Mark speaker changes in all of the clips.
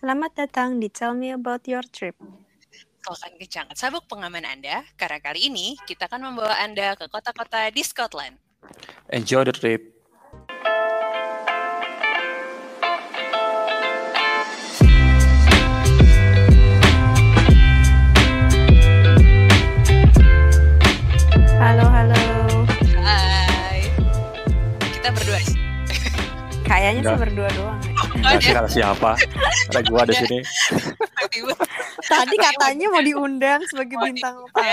Speaker 1: Selamat datang di Tell Me About Your Trip.
Speaker 2: Silakan kencangkan sabuk pengaman Anda, karena kali ini kita akan membawa Anda ke kota-kota di Scotland.
Speaker 3: Enjoy the trip.
Speaker 1: Halo, halo.
Speaker 2: Hai. Kita berdua sih.
Speaker 1: Kayaknya sih berdua doang. Ya.
Speaker 3: Nggak sih kata siapa? Ada gua di sini.
Speaker 1: Tadi katanya mau diundang sebagai bintang tamu.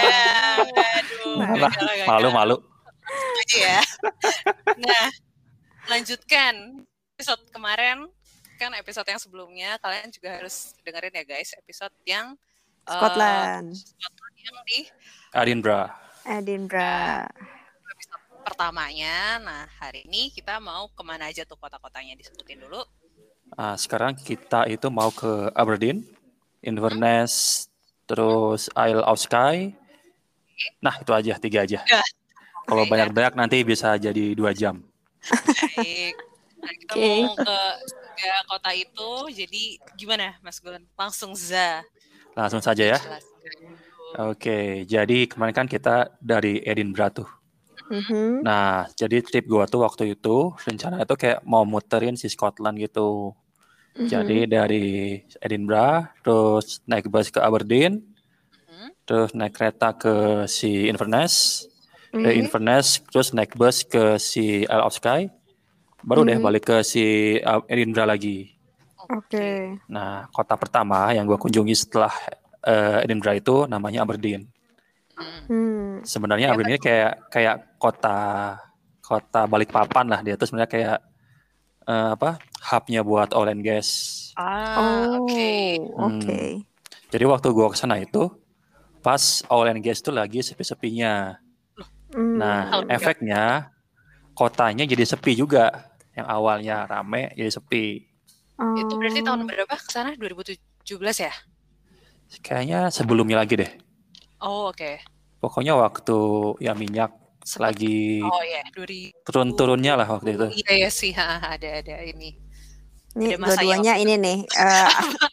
Speaker 2: aduh.
Speaker 1: Nah,
Speaker 3: Malah
Speaker 2: Gagal, gagal.
Speaker 3: malu-malu.
Speaker 2: aja ya. Nah, lanjutkan episode kemarin kan episode yang sebelumnya kalian juga harus dengerin ya guys episode yang eh,
Speaker 1: Scotland,
Speaker 2: Scotland yang di
Speaker 3: Edinburgh.
Speaker 1: Edinburgh.
Speaker 2: episode pertamanya. Nah hari ini kita mau ke mana aja tuh kota-kotanya disebutin dulu.
Speaker 3: Nah, sekarang kita itu mau ke Aberdeen, Inverness, terus Isle of Skye. Nah, itu aja, tiga aja.
Speaker 2: Ya.
Speaker 3: Kalau banyak-banyak nanti bisa jadi dua jam.
Speaker 2: Baik. Nah, kita
Speaker 1: Oke.
Speaker 2: mau ke tiga kota itu. Jadi gimana Mas Gun? Langsung za.
Speaker 3: Langsung saja ya. Oke, jadi kemarin kan kita dari Edinburgh tuh.
Speaker 1: Mhm.
Speaker 3: Nah, jadi trip gua tuh waktu itu rencana itu kayak mau muterin si Scotland gitu.
Speaker 1: Mhm.
Speaker 3: Jadi dari Edinburgh, terus naik bus ke Aberdeen,
Speaker 2: Mhm.
Speaker 3: terus naik kereta ke si Inverness, dari
Speaker 1: Mhm.
Speaker 3: Inverness terus naik bus ke si Isle of Skye, baru deh
Speaker 1: Mhm.
Speaker 3: balik ke si uh, Edinburgh lagi.
Speaker 1: Oke.
Speaker 3: Nah, kota pertama yang gua kunjungi setelah uh, Edinburgh itu namanya Aberdeen.
Speaker 2: Hmm.
Speaker 1: Hmm.
Speaker 3: Sebenarnya
Speaker 2: Ya,
Speaker 3: Aberdeen ini kayak kayak kota kota Balikpapan lah dia tuh sebenarnya kayak eh, apa hubnya buat oil and gas.
Speaker 2: Ah,
Speaker 1: Oh,
Speaker 2: oke.
Speaker 1: oke.
Speaker 3: Jadi waktu gua ke sana itu pas oil and gas itu lagi sepi-sepinya.
Speaker 1: Hmm.
Speaker 3: Nah, efeknya kotanya jadi sepi juga. Yang awalnya rame jadi sepi.
Speaker 2: Itu berarti
Speaker 1: Oh.
Speaker 2: tahun berapa ke sana? 2017 ya?
Speaker 3: Kayaknya sebelumnya lagi deh.
Speaker 2: Oh, oke.
Speaker 3: Pokoknya waktu ya minyak
Speaker 2: Sempat-
Speaker 3: lagi
Speaker 2: Oh ya, 2000.
Speaker 3: turun-turunnya lah waktu itu.
Speaker 2: Iya ya sih, ha, ada ada ini. Ada masanya
Speaker 1: dua-duanya ini nih eh,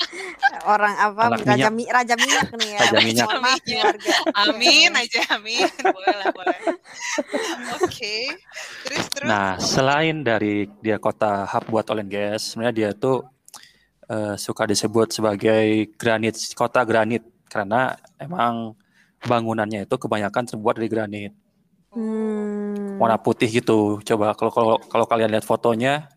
Speaker 1: orang apa
Speaker 3: Anak
Speaker 1: raja
Speaker 3: minyak.
Speaker 1: mi, raja minyak nih ya.
Speaker 3: Raja minyak.
Speaker 1: Warga.
Speaker 2: Amin aja, amin. Boleh lah, boleh. Oke. Terus terus.
Speaker 3: Nah, selain dari dia kota hub buat oil and gas, sebenarnya dia tuh eh, suka disebut sebagai granit, kota granit karena emang bangunannya itu kebanyakan terbuat dari granit,
Speaker 1: Hmm.
Speaker 3: warna putih gitu. Coba kalau kalau kalau kalian lihat fotonya,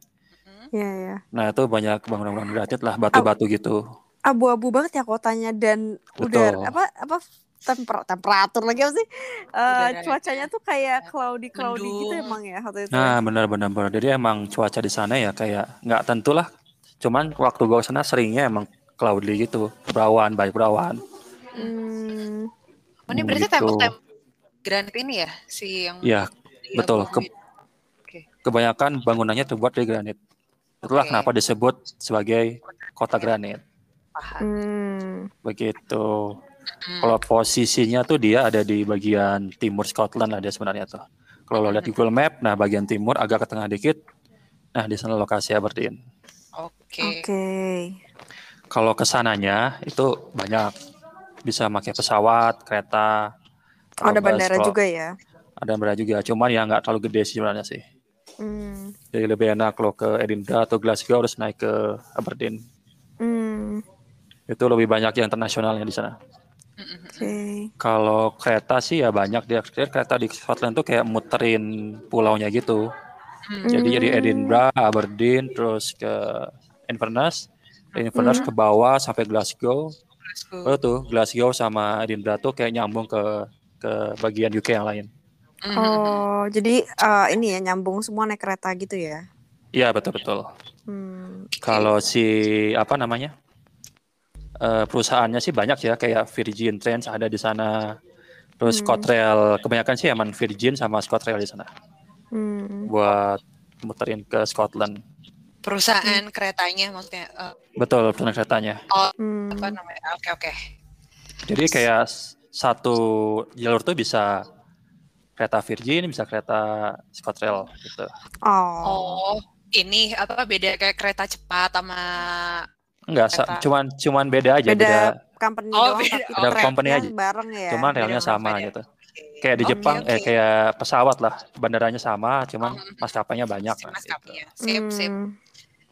Speaker 1: Iya ya.
Speaker 3: nah itu banyak bangunan-bangunan granit lah, batu-batu gitu.
Speaker 1: Abu-abu banget ya kotanya dan
Speaker 3: Betul.
Speaker 1: udara apa apa temper, temperatur lagi apa sih? Eh,
Speaker 2: Udara.
Speaker 1: cuacanya tuh kayak cloudy cloudy gitu
Speaker 2: Mendung.
Speaker 1: emang ya waktu itu.
Speaker 3: Nah, benar-benar benar. Jadi emang cuaca di sana ya kayak nggak tentu lah. Cuman waktu gua sana seringnya emang cloudy gitu, berawan, banyak berawan.
Speaker 1: Hmm.
Speaker 2: Oh, ini berarti
Speaker 3: gitu.
Speaker 2: tembok-tembok granit ini ya si yang
Speaker 3: Iya, betul. Ke-?
Speaker 2: Oke.
Speaker 3: kebanyakan bangunannya terbuat dari granit. Itulah
Speaker 2: Oke.
Speaker 3: kenapa disebut sebagai kota granit.
Speaker 2: Paham.
Speaker 1: Hmm.
Speaker 3: Begitu.
Speaker 2: Hmm.
Speaker 3: Kalau posisinya tuh dia ada di bagian timur Scotland lah dia sebenarnya tuh. Kalau lo lihat di Google Map, nah bagian timur agak ke tengah dikit. Nah, di sana lokasi Aberdeen.
Speaker 2: Oke.
Speaker 1: Oke.
Speaker 3: Kalau ke sananya itu banyak bisa pakai pesawat, kereta,
Speaker 1: Oh, ada bandara
Speaker 3: Kalau-
Speaker 1: juga ya.
Speaker 3: Ada bandara juga, cuman ya nggak terlalu gede sih sebenarnya sih.
Speaker 1: Hmm.
Speaker 3: Jadi lebih enak kalau ke Edinburgh atau Glasgow harus naik ke Aberdeen.
Speaker 1: Hmm.
Speaker 3: Itu lebih banyak yang internasionalnya di sana.
Speaker 1: Oke.
Speaker 3: Kalau kereta sih ya banyak dia kereta di Scotland tuh kayak muterin pulaunya gitu.
Speaker 2: Hmm.
Speaker 3: Jadi jadi. Edinburgh, Aberdeen, terus ke Inverness, dari Inverness
Speaker 1: Hmm.
Speaker 3: ke bawah sampai Glasgow.
Speaker 2: Glasgow.
Speaker 3: Oh tuh Glasgow sama Edinburgh tuh kayak nyambung ke ke bagian UK yang lain.
Speaker 2: Mhm.
Speaker 1: Oh, jadi eh, ini ya nyambung semua naik kereta gitu ya.
Speaker 3: Iya betul betul.
Speaker 1: Hmm.
Speaker 3: Kalau si apa namanya eh, perusahaannya sih banyak ya kayak Virgin Trains ada di sana. Terus
Speaker 1: Hmm.
Speaker 3: ScotRail kebanyakan sih emang Virgin sama ScotRail di sana
Speaker 1: Hmm.
Speaker 3: buat muterin ke Scotland.
Speaker 2: Perusahaan keretanya maksudnya eh,
Speaker 3: Betul perusahaan keretanya.
Speaker 1: Hmm.
Speaker 2: apa namanya? Oke oke.
Speaker 3: Jadi kayak satu jalur tuh bisa kereta Virgin, bisa kereta ScotRail gitu.
Speaker 1: Oh.
Speaker 2: Oh, ini apa beda kayak kereta cepat sama
Speaker 3: Enggak, sa-
Speaker 2: Kereta.
Speaker 3: cuman cuman beda aja,
Speaker 1: Beda
Speaker 3: beda,
Speaker 1: company
Speaker 2: Oh,
Speaker 1: doang
Speaker 2: beda.
Speaker 1: tapi
Speaker 2: Oh,
Speaker 3: company aja.
Speaker 1: bareng ya.
Speaker 3: cuman
Speaker 2: beda
Speaker 3: relnya sama
Speaker 2: beda.
Speaker 3: gitu. Kayak di
Speaker 2: Oke,
Speaker 3: Jepang, eh
Speaker 2: oke.
Speaker 3: kayak pesawat lah, bandaranya sama, cuman
Speaker 2: Oh,
Speaker 3: maskapainya banyak.
Speaker 2: Si
Speaker 3: lah, gitu.
Speaker 2: maskapainya. Sip, sip.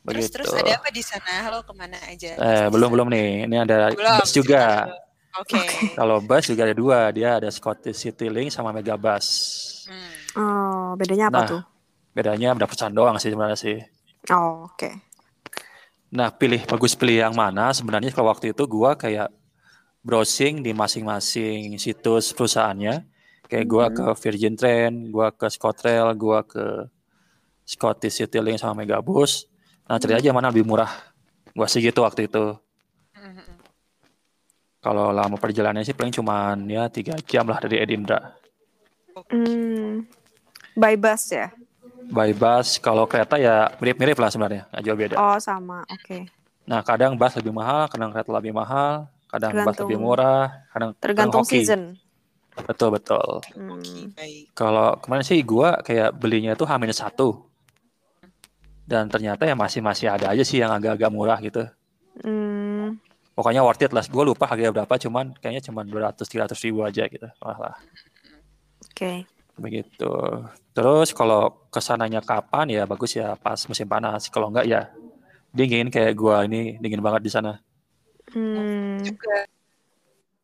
Speaker 1: Hmm.
Speaker 2: Terus
Speaker 3: Begitu.
Speaker 2: terus ada apa di sana? Halo ke mana aja?
Speaker 3: Eh, belum belum nih. Ini ada
Speaker 2: Belum,
Speaker 3: bus juga.
Speaker 2: Oke.
Speaker 3: Kalau bus juga ada dua, dia ada Scottish Citylink sama Megabus.
Speaker 2: Hmm.
Speaker 1: Oh, bedanya apa
Speaker 3: Nah.
Speaker 1: tuh?
Speaker 3: Bedanya berapa pesan doang sih sebenarnya sih.
Speaker 1: Oh, oke.
Speaker 3: Nah, pilih bagus pilih yang mana? Sebenarnya kalau waktu itu gua kayak browsing di masing-masing situs perusahaannya. Kayak gua ke Virgin Train, gua ke Scotrail, gua ke Scottish Citylink sama Megabus. Nah, cari aja mana lebih murah. Gua sih gitu waktu itu. Kalau lama perjalanannya sih paling cuman ya tiga jam lah dari Edinburgh.
Speaker 1: Hmm. By bus ya?
Speaker 3: By bus, kalau kereta ya mirip-mirip lah sebenarnya, nggak jauh beda.
Speaker 1: Oh, sama. Oke.
Speaker 3: Nah, kadang bus lebih mahal, kadang kereta lebih mahal, kadang bus
Speaker 1: Tergantung-
Speaker 3: lebih murah, kadang kadang
Speaker 1: Tergantung
Speaker 3: hoki.
Speaker 1: season.
Speaker 3: Betul betul.
Speaker 1: Hmm.
Speaker 3: Kalau kemarin sih gua kayak belinya itu H satu, dan ternyata ya masih masih ada aja sih yang agak-agak murah gitu.
Speaker 1: Hmm.
Speaker 3: Pokoknya worth it lah. Gue lupa harganya berapa, cuman kayaknya cuma 200-300 ribu aja gitu. Wah lah,
Speaker 1: Oke.
Speaker 3: begitu. Terus kalau ke sananya kapan ya bagus ya pas musim panas. Kalau enggak ya dingin kayak gua ini dingin banget di sana.
Speaker 1: Hmm.
Speaker 2: Juga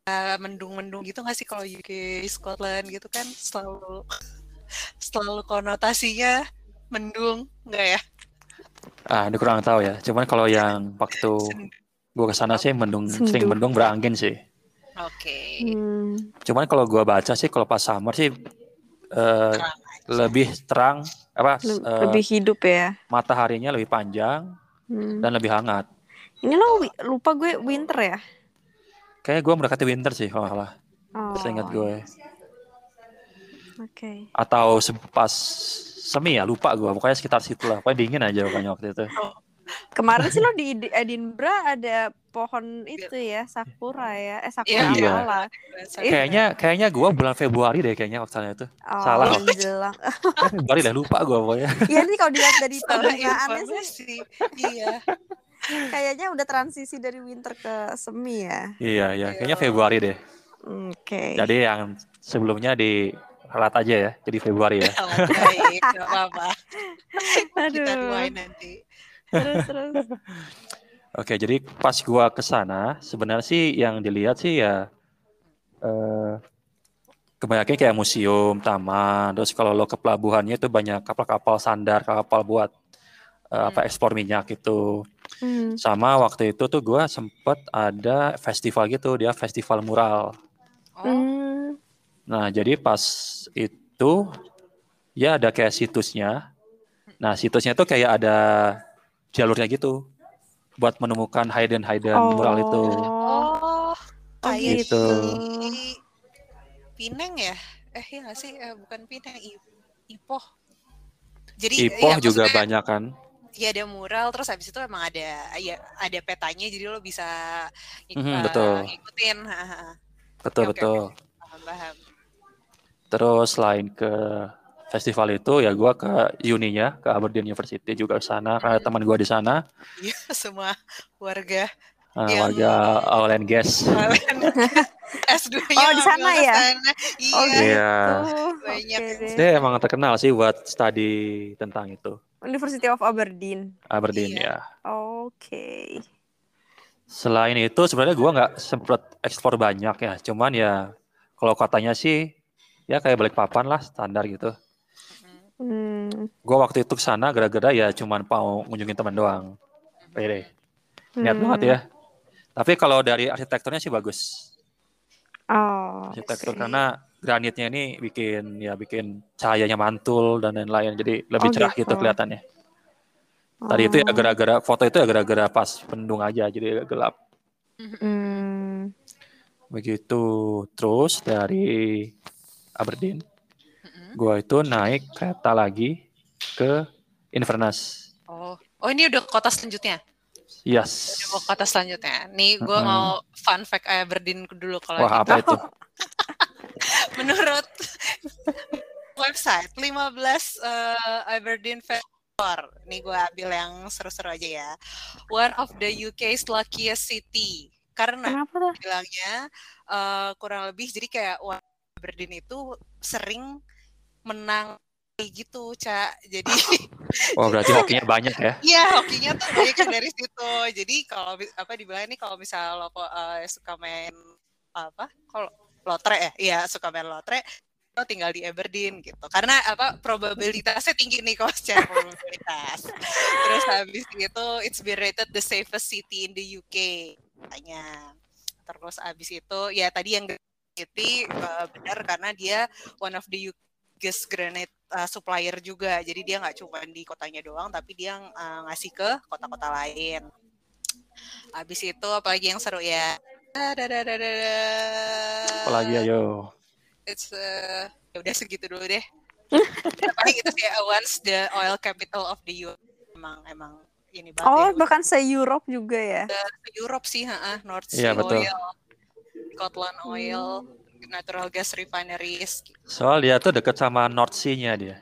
Speaker 2: eh, mendung-mendung gitu nggak sih kalau UK, Scotland gitu kan selalu selalu konotasinya mendung nggak ya?
Speaker 3: Ah, ini kurang tahu ya. Cuman kalau yang waktu
Speaker 2: Sen-
Speaker 3: gua ke sana sih mendung
Speaker 1: Sendu.
Speaker 3: sering mendung berangin sih.
Speaker 2: Oke.
Speaker 1: Hmm.
Speaker 3: Cuman kalau gua baca sih kalau pas summer sih eh,
Speaker 2: Terang
Speaker 3: lebih terang apa
Speaker 1: Le-
Speaker 3: eh,
Speaker 1: lebih hidup ya.
Speaker 3: mataharinya lebih panjang
Speaker 1: Hmm.
Speaker 3: dan lebih hangat.
Speaker 1: Ini lo lupa gue winter ya?
Speaker 3: Kayaknya gua mendekati winter sih kalau salah.
Speaker 1: Oh.
Speaker 3: Seingat gue.
Speaker 1: Oke.
Speaker 3: Atau se- pas semi ya lupa gua. Pokoknya sekitar situ lah. Pokoknya dingin aja pokoknya waktu itu.
Speaker 1: Kemarin sih lo di Ed- Edinburgh ada pohon itu ya, sakura ya. Eh sakura
Speaker 3: Iya.
Speaker 1: malah. Iya.
Speaker 3: Kayaknya kayaknya gua bulan Februari deh kayaknya waktu itu.
Speaker 1: Oh,
Speaker 3: Salah. Eh, Februari lah lupa gua pokoknya.
Speaker 1: Iya nih kalau dilihat dari penggunaannya sih.
Speaker 2: Iya.
Speaker 1: kayaknya udah transisi dari winter ke semi ya.
Speaker 3: Iya, iya, kayaknya Februari deh.
Speaker 1: Oke.
Speaker 3: Jadi yang sebelumnya di ralat aja ya, jadi Februari ya.
Speaker 2: Baik, nggak apa-apa. Kita rewind nanti.
Speaker 1: Terus terus.
Speaker 3: Oke, jadi pas gua ke sana, sebenarnya sih yang dilihat sih ya eh kebanyakan kayak museum, taman, terus kalau lo ke pelabuhannya itu banyak kapal-kapal sandar, kapal buat eh, apa ekspor minyak itu.
Speaker 1: Hmm.
Speaker 3: Sama waktu itu tuh gua sempet ada festival gitu, dia festival mural.
Speaker 2: Oh,
Speaker 1: Hmm.
Speaker 3: Nah, jadi pas itu ya ada kayak situsnya. Nah, situsnya tuh kayak ada jalurnya gitu buat menemukan hidden hidden mural itu.
Speaker 1: Oh.
Speaker 2: oh, kayak
Speaker 3: gitu.
Speaker 2: di Pineng ya? Eh iya nggak sih? Eh, bukan Pineng, Ipoh. Jadi
Speaker 3: Ipoh
Speaker 2: ya,
Speaker 3: juga banyak kan.
Speaker 2: Iya ada mural, terus habis itu emang ada ya ada petanya, jadi lo bisa ik-
Speaker 3: Mhm, betul.
Speaker 2: ikutin. Hahaha.
Speaker 3: Betul
Speaker 2: Oke, oke,
Speaker 3: betul.
Speaker 2: Paham, paham.
Speaker 3: Terus selain ke festival itu ya gua ke uninya, ke Aberdeen University juga ke sana karena
Speaker 2: Hmm.
Speaker 3: teman gua di sana,
Speaker 2: Iya semua warga
Speaker 3: eh,
Speaker 2: Yang-
Speaker 3: warga oil and gas.
Speaker 2: S2-nya
Speaker 1: Oh, di sana ya?
Speaker 2: Iya.
Speaker 1: Oh, gitu.
Speaker 3: Iya.
Speaker 2: Banyak.
Speaker 3: Dia emang terkenal sih buat studi tentang itu.
Speaker 1: University of Aberdeen.
Speaker 3: Aberdeen
Speaker 2: Iya.
Speaker 3: ya.
Speaker 1: Oke.
Speaker 3: Selain itu sebenarnya gua nggak sempet ekspor banyak ya. Cuman ya kalau katanya sih ya kayak balik papan lah standar gitu.
Speaker 1: Hmm.
Speaker 3: Gua waktu itu ke sana gara-gara ya cuman mau ngunjungin teman doang. Pede. Niat
Speaker 1: Hmm.
Speaker 3: banget ya. Tapi kalau dari arsitekturnya sih bagus.
Speaker 1: Oh.
Speaker 3: Arsitektur karena granitnya ini bikin ya bikin cahayanya mantul dan lain-lain jadi lebih
Speaker 1: Oh,
Speaker 3: cerah gitu
Speaker 1: gitu.
Speaker 3: kelihatannya. Tadi itu ya
Speaker 1: Oh.
Speaker 3: gara-gara foto itu ya gara-gara pas pendung aja jadi agak gelap.
Speaker 1: Hmm.
Speaker 3: Begitu. Terus dari Aberdeen, gua itu naik kereta lagi ke Inverness.
Speaker 2: Oh, oh ini udah kota selanjutnya.
Speaker 3: Yes.
Speaker 2: Udah mau kota selanjutnya. Nih gue
Speaker 3: Mm-mm.
Speaker 2: mau fun fact Aberdeen dulu kalau
Speaker 3: Wah,
Speaker 2: gitu.
Speaker 3: apa itu?
Speaker 2: Menurut website 15 eh, Aberdeen Festival Nih gue ambil yang seru-seru aja ya. One of the UK's luckiest city. Karena
Speaker 1: Kenapa
Speaker 2: bilangnya eh, kurang lebih jadi kayak Aberdeen itu sering menang gitu, Cak. Jadi
Speaker 3: Oh berarti hokinya banyak ya?
Speaker 2: Iya, hokinya tuh banyak dari situ. Jadi kalau apa dibilang nih kalau misalnya lo kok, eh, suka main apa? Kalau lotre ya, iya suka main lotre, lo tinggal di Aberdeen gitu. Karena apa probabilitasnya tinggi nih kalau secara probabilitas. Terus habis itu it's been rated the safest city in the UK katanya. Terus habis itu ya tadi yang City eh, benar karena dia one of the biggest granite uh, supplier juga. Jadi dia nggak cuma di kotanya doang, tapi dia uh, ngasih ke kota-kota lain. Habis itu apalagi yang seru ya?
Speaker 3: Apalagi ayo.
Speaker 2: It's uh, ya udah segitu dulu deh. Ya, paling itu sih uh, once the oil capital of the US emang emang ini banget
Speaker 1: Oh,
Speaker 2: ya.
Speaker 1: bahkan se-Europe juga ya.
Speaker 2: Ke Europe sih, ha, North
Speaker 3: Iya,
Speaker 2: Sea
Speaker 3: betul.
Speaker 2: Oil, Scotland Oil, natural gas refineries. gitu.
Speaker 3: Soal dia tuh deket sama North Sea-nya dia.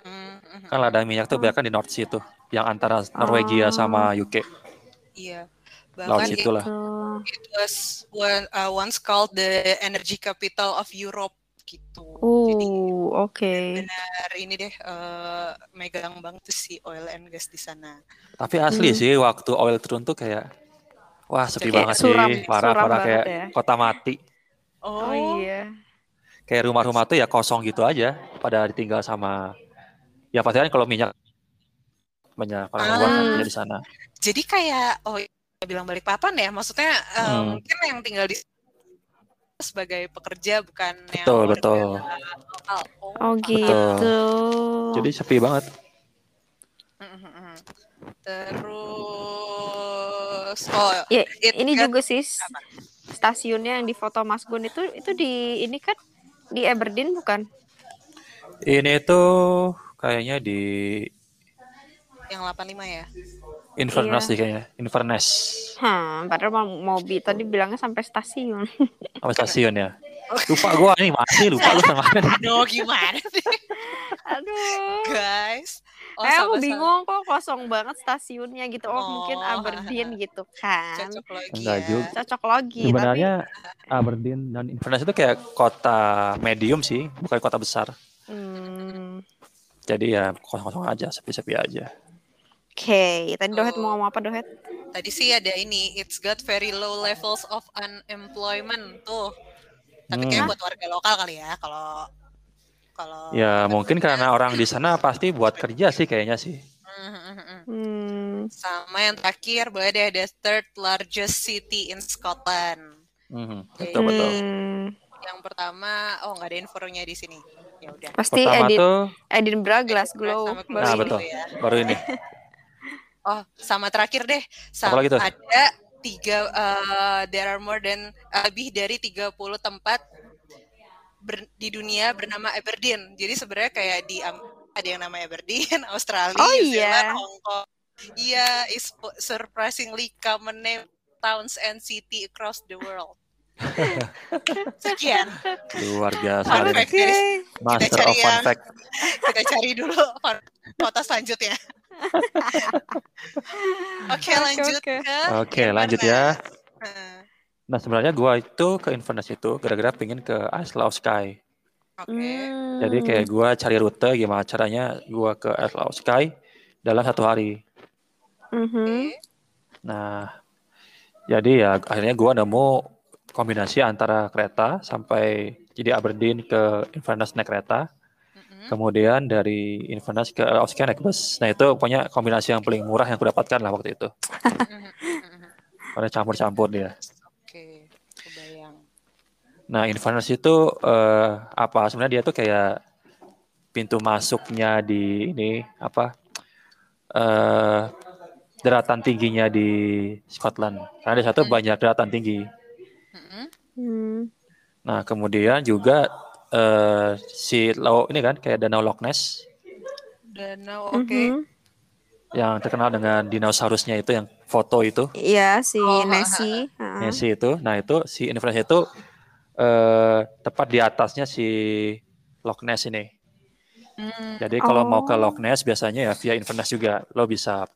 Speaker 2: Mm, mhm.
Speaker 3: Kan ladang minyak tuh banyak kan di North Sea tuh. Yang antara Norwegia
Speaker 1: Oh.
Speaker 3: sama UK.
Speaker 2: Iya.
Speaker 3: Laut
Speaker 2: Bahkan
Speaker 3: situ lah.
Speaker 1: Tuh.
Speaker 2: it was one, uh, once called the energy capital of Europe gitu. Jadi
Speaker 1: Uh, oke.
Speaker 2: benar ini deh eh, megang banget tuh si oil and gas di sana.
Speaker 3: Tapi asli
Speaker 1: Hmm.
Speaker 3: sih waktu oil turun tuh kayak wah sepi
Speaker 2: Kayak
Speaker 3: banget
Speaker 1: suram-
Speaker 3: sih, parah
Speaker 1: suram
Speaker 3: parah
Speaker 1: banget
Speaker 3: kayak
Speaker 1: ya.
Speaker 3: kota mati.
Speaker 1: Oh, iya.
Speaker 3: Kayak rumah-rumah tuh ya kosong gitu aja, pada ditinggal sama ya pasti kan kalau minyak banyak orang luar kan
Speaker 1: Ah.
Speaker 3: kerja di sana.
Speaker 2: Jadi kayak oh bilang balik papan ya, maksudnya eh,
Speaker 3: Hmm.
Speaker 2: mungkin yang tinggal di sebagai pekerja bukan yang
Speaker 3: Betul,
Speaker 2: warga
Speaker 3: betul.
Speaker 2: lokal. Oh,
Speaker 1: Oh, gitu.
Speaker 3: Jadi sepi banget.
Speaker 2: Mhm. Terus oh
Speaker 1: Ya,
Speaker 2: it
Speaker 1: ini juga sih
Speaker 2: apa?
Speaker 1: stasiunnya yang di foto Mas Gun itu itu di ini kan di Aberdeen bukan?
Speaker 3: Ini tuh kayaknya di
Speaker 2: yang 85 ya.
Speaker 3: Inverness
Speaker 1: Iya.
Speaker 3: sih kayaknya, Inverness.
Speaker 1: Hah, padahal mau mobil tadi bilangnya sampai stasiun.
Speaker 3: Apa stasiun ya? Lupa gua nih masih lupa lu sama
Speaker 2: Aduh gimana sih
Speaker 1: Aduh.
Speaker 2: guys? Oh,
Speaker 1: eh, aku bingung kok kosong banget stasiunnya gitu. Oh, mungkin
Speaker 2: Oh,
Speaker 1: Aberdeen gitu kan.
Speaker 2: Cocok lagi
Speaker 3: Enggak
Speaker 2: ya.
Speaker 3: juga.
Speaker 1: Cocok logi
Speaker 3: Sebenarnya Aberdeen dan Inverness itu kayak kota medium sih, bukan kota besar.
Speaker 1: tapi hmm,
Speaker 3: Jadi ya kosong-kosong aja, sepi-sepi aja.
Speaker 1: Oke, tadi Dohet
Speaker 2: Oh.
Speaker 1: mau ngomong apa Dohet?
Speaker 2: Tadi sih ada ini, it's got very low levels of unemployment tuh. Tapi kayak
Speaker 3: Hmm.
Speaker 2: buat warga lokal kali ya, kalau kalau
Speaker 3: Ya mungkin karena orang di sana pasti buat kerja sih kayaknya sih.
Speaker 2: Hmm, hmm, hmm.
Speaker 1: Hmm,
Speaker 2: Sama yang terakhir, boleh deh the third largest city in Scotland.
Speaker 3: Mhm, betul betul.
Speaker 1: hmm,
Speaker 2: Yang pertama, oh nggak ada infonya di sini. Ya udah.
Speaker 1: pasti
Speaker 3: Pertama
Speaker 1: Edin,
Speaker 3: tuh,
Speaker 1: Edinburgh, Glasgow, baru
Speaker 3: nah
Speaker 1: ini.
Speaker 3: betul,
Speaker 2: ya.
Speaker 3: baru ini.
Speaker 2: Oh, sama terakhir deh. Sama? Ada tiga, uh, there are more than uh, lebih dari 30 tempat ber- di dunia bernama Aberdeen. Jadi sebenarnya kayak di ada yang nama Aberdeen, Australia,
Speaker 1: Oh, iya.
Speaker 2: Zealand, Hong Kong. Iya, is po- surprisingly common name towns and city across the world. Sekian,
Speaker 3: Luar biasa
Speaker 2: Fun fact.
Speaker 1: Oke,
Speaker 3: Master
Speaker 2: cari
Speaker 3: of fun
Speaker 2: yang-
Speaker 3: fact.
Speaker 2: kita cari dulu kota selanjutnya. Oke,
Speaker 1: Oke,
Speaker 2: lanjut
Speaker 1: oke.
Speaker 2: ke
Speaker 3: Oke, lanjut ya.
Speaker 2: Nah,
Speaker 3: sebenarnya gua itu ke Inverness itu gara-gara pingin ke Isle of Skye.
Speaker 2: Oke.
Speaker 1: Hmm,
Speaker 3: Jadi kayak gua cari rute gimana caranya gua ke Isle of Skye dalam satu hari.
Speaker 1: mhm.
Speaker 3: Nah, jadi ya akhirnya gua nemu kombinasi antara kereta sampai jadi Aberdeen ke Inverness naik kereta,
Speaker 2: Mm-mm.
Speaker 3: kemudian dari Inverness ke Isle of Skye naik bus. Nah itu pokoknya kombinasi yang paling murah yang aku dapatkan lah waktu itu.
Speaker 2: Mhm, mhm.
Speaker 3: Karena campur-campur dia. Nah, Inverness itu eh, apa? Sebenarnya dia tuh kayak pintu masuknya di ini apa? eh daratan tingginya di Scotland. Karena di satu
Speaker 2: Hmm.
Speaker 3: banyak daratan tinggi.
Speaker 2: Mhm.
Speaker 1: Hmm.
Speaker 3: Nah, kemudian juga eh si laut ini kan kayak Danau Loch Ness
Speaker 2: Danau, oke.
Speaker 1: Mhm.
Speaker 3: yang terkenal dengan dinosaurusnya itu yang foto itu,
Speaker 1: Iya si
Speaker 2: Oh,
Speaker 1: Nessie.
Speaker 3: Nessie itu. Nah, itu si Inverness itu eh tepat di atasnya si Loch Ness ini.
Speaker 2: Hmm.
Speaker 3: Jadi kalau mau ke
Speaker 1: Oh.
Speaker 3: Loch Ness biasanya ya via Inverness juga. Lo bisa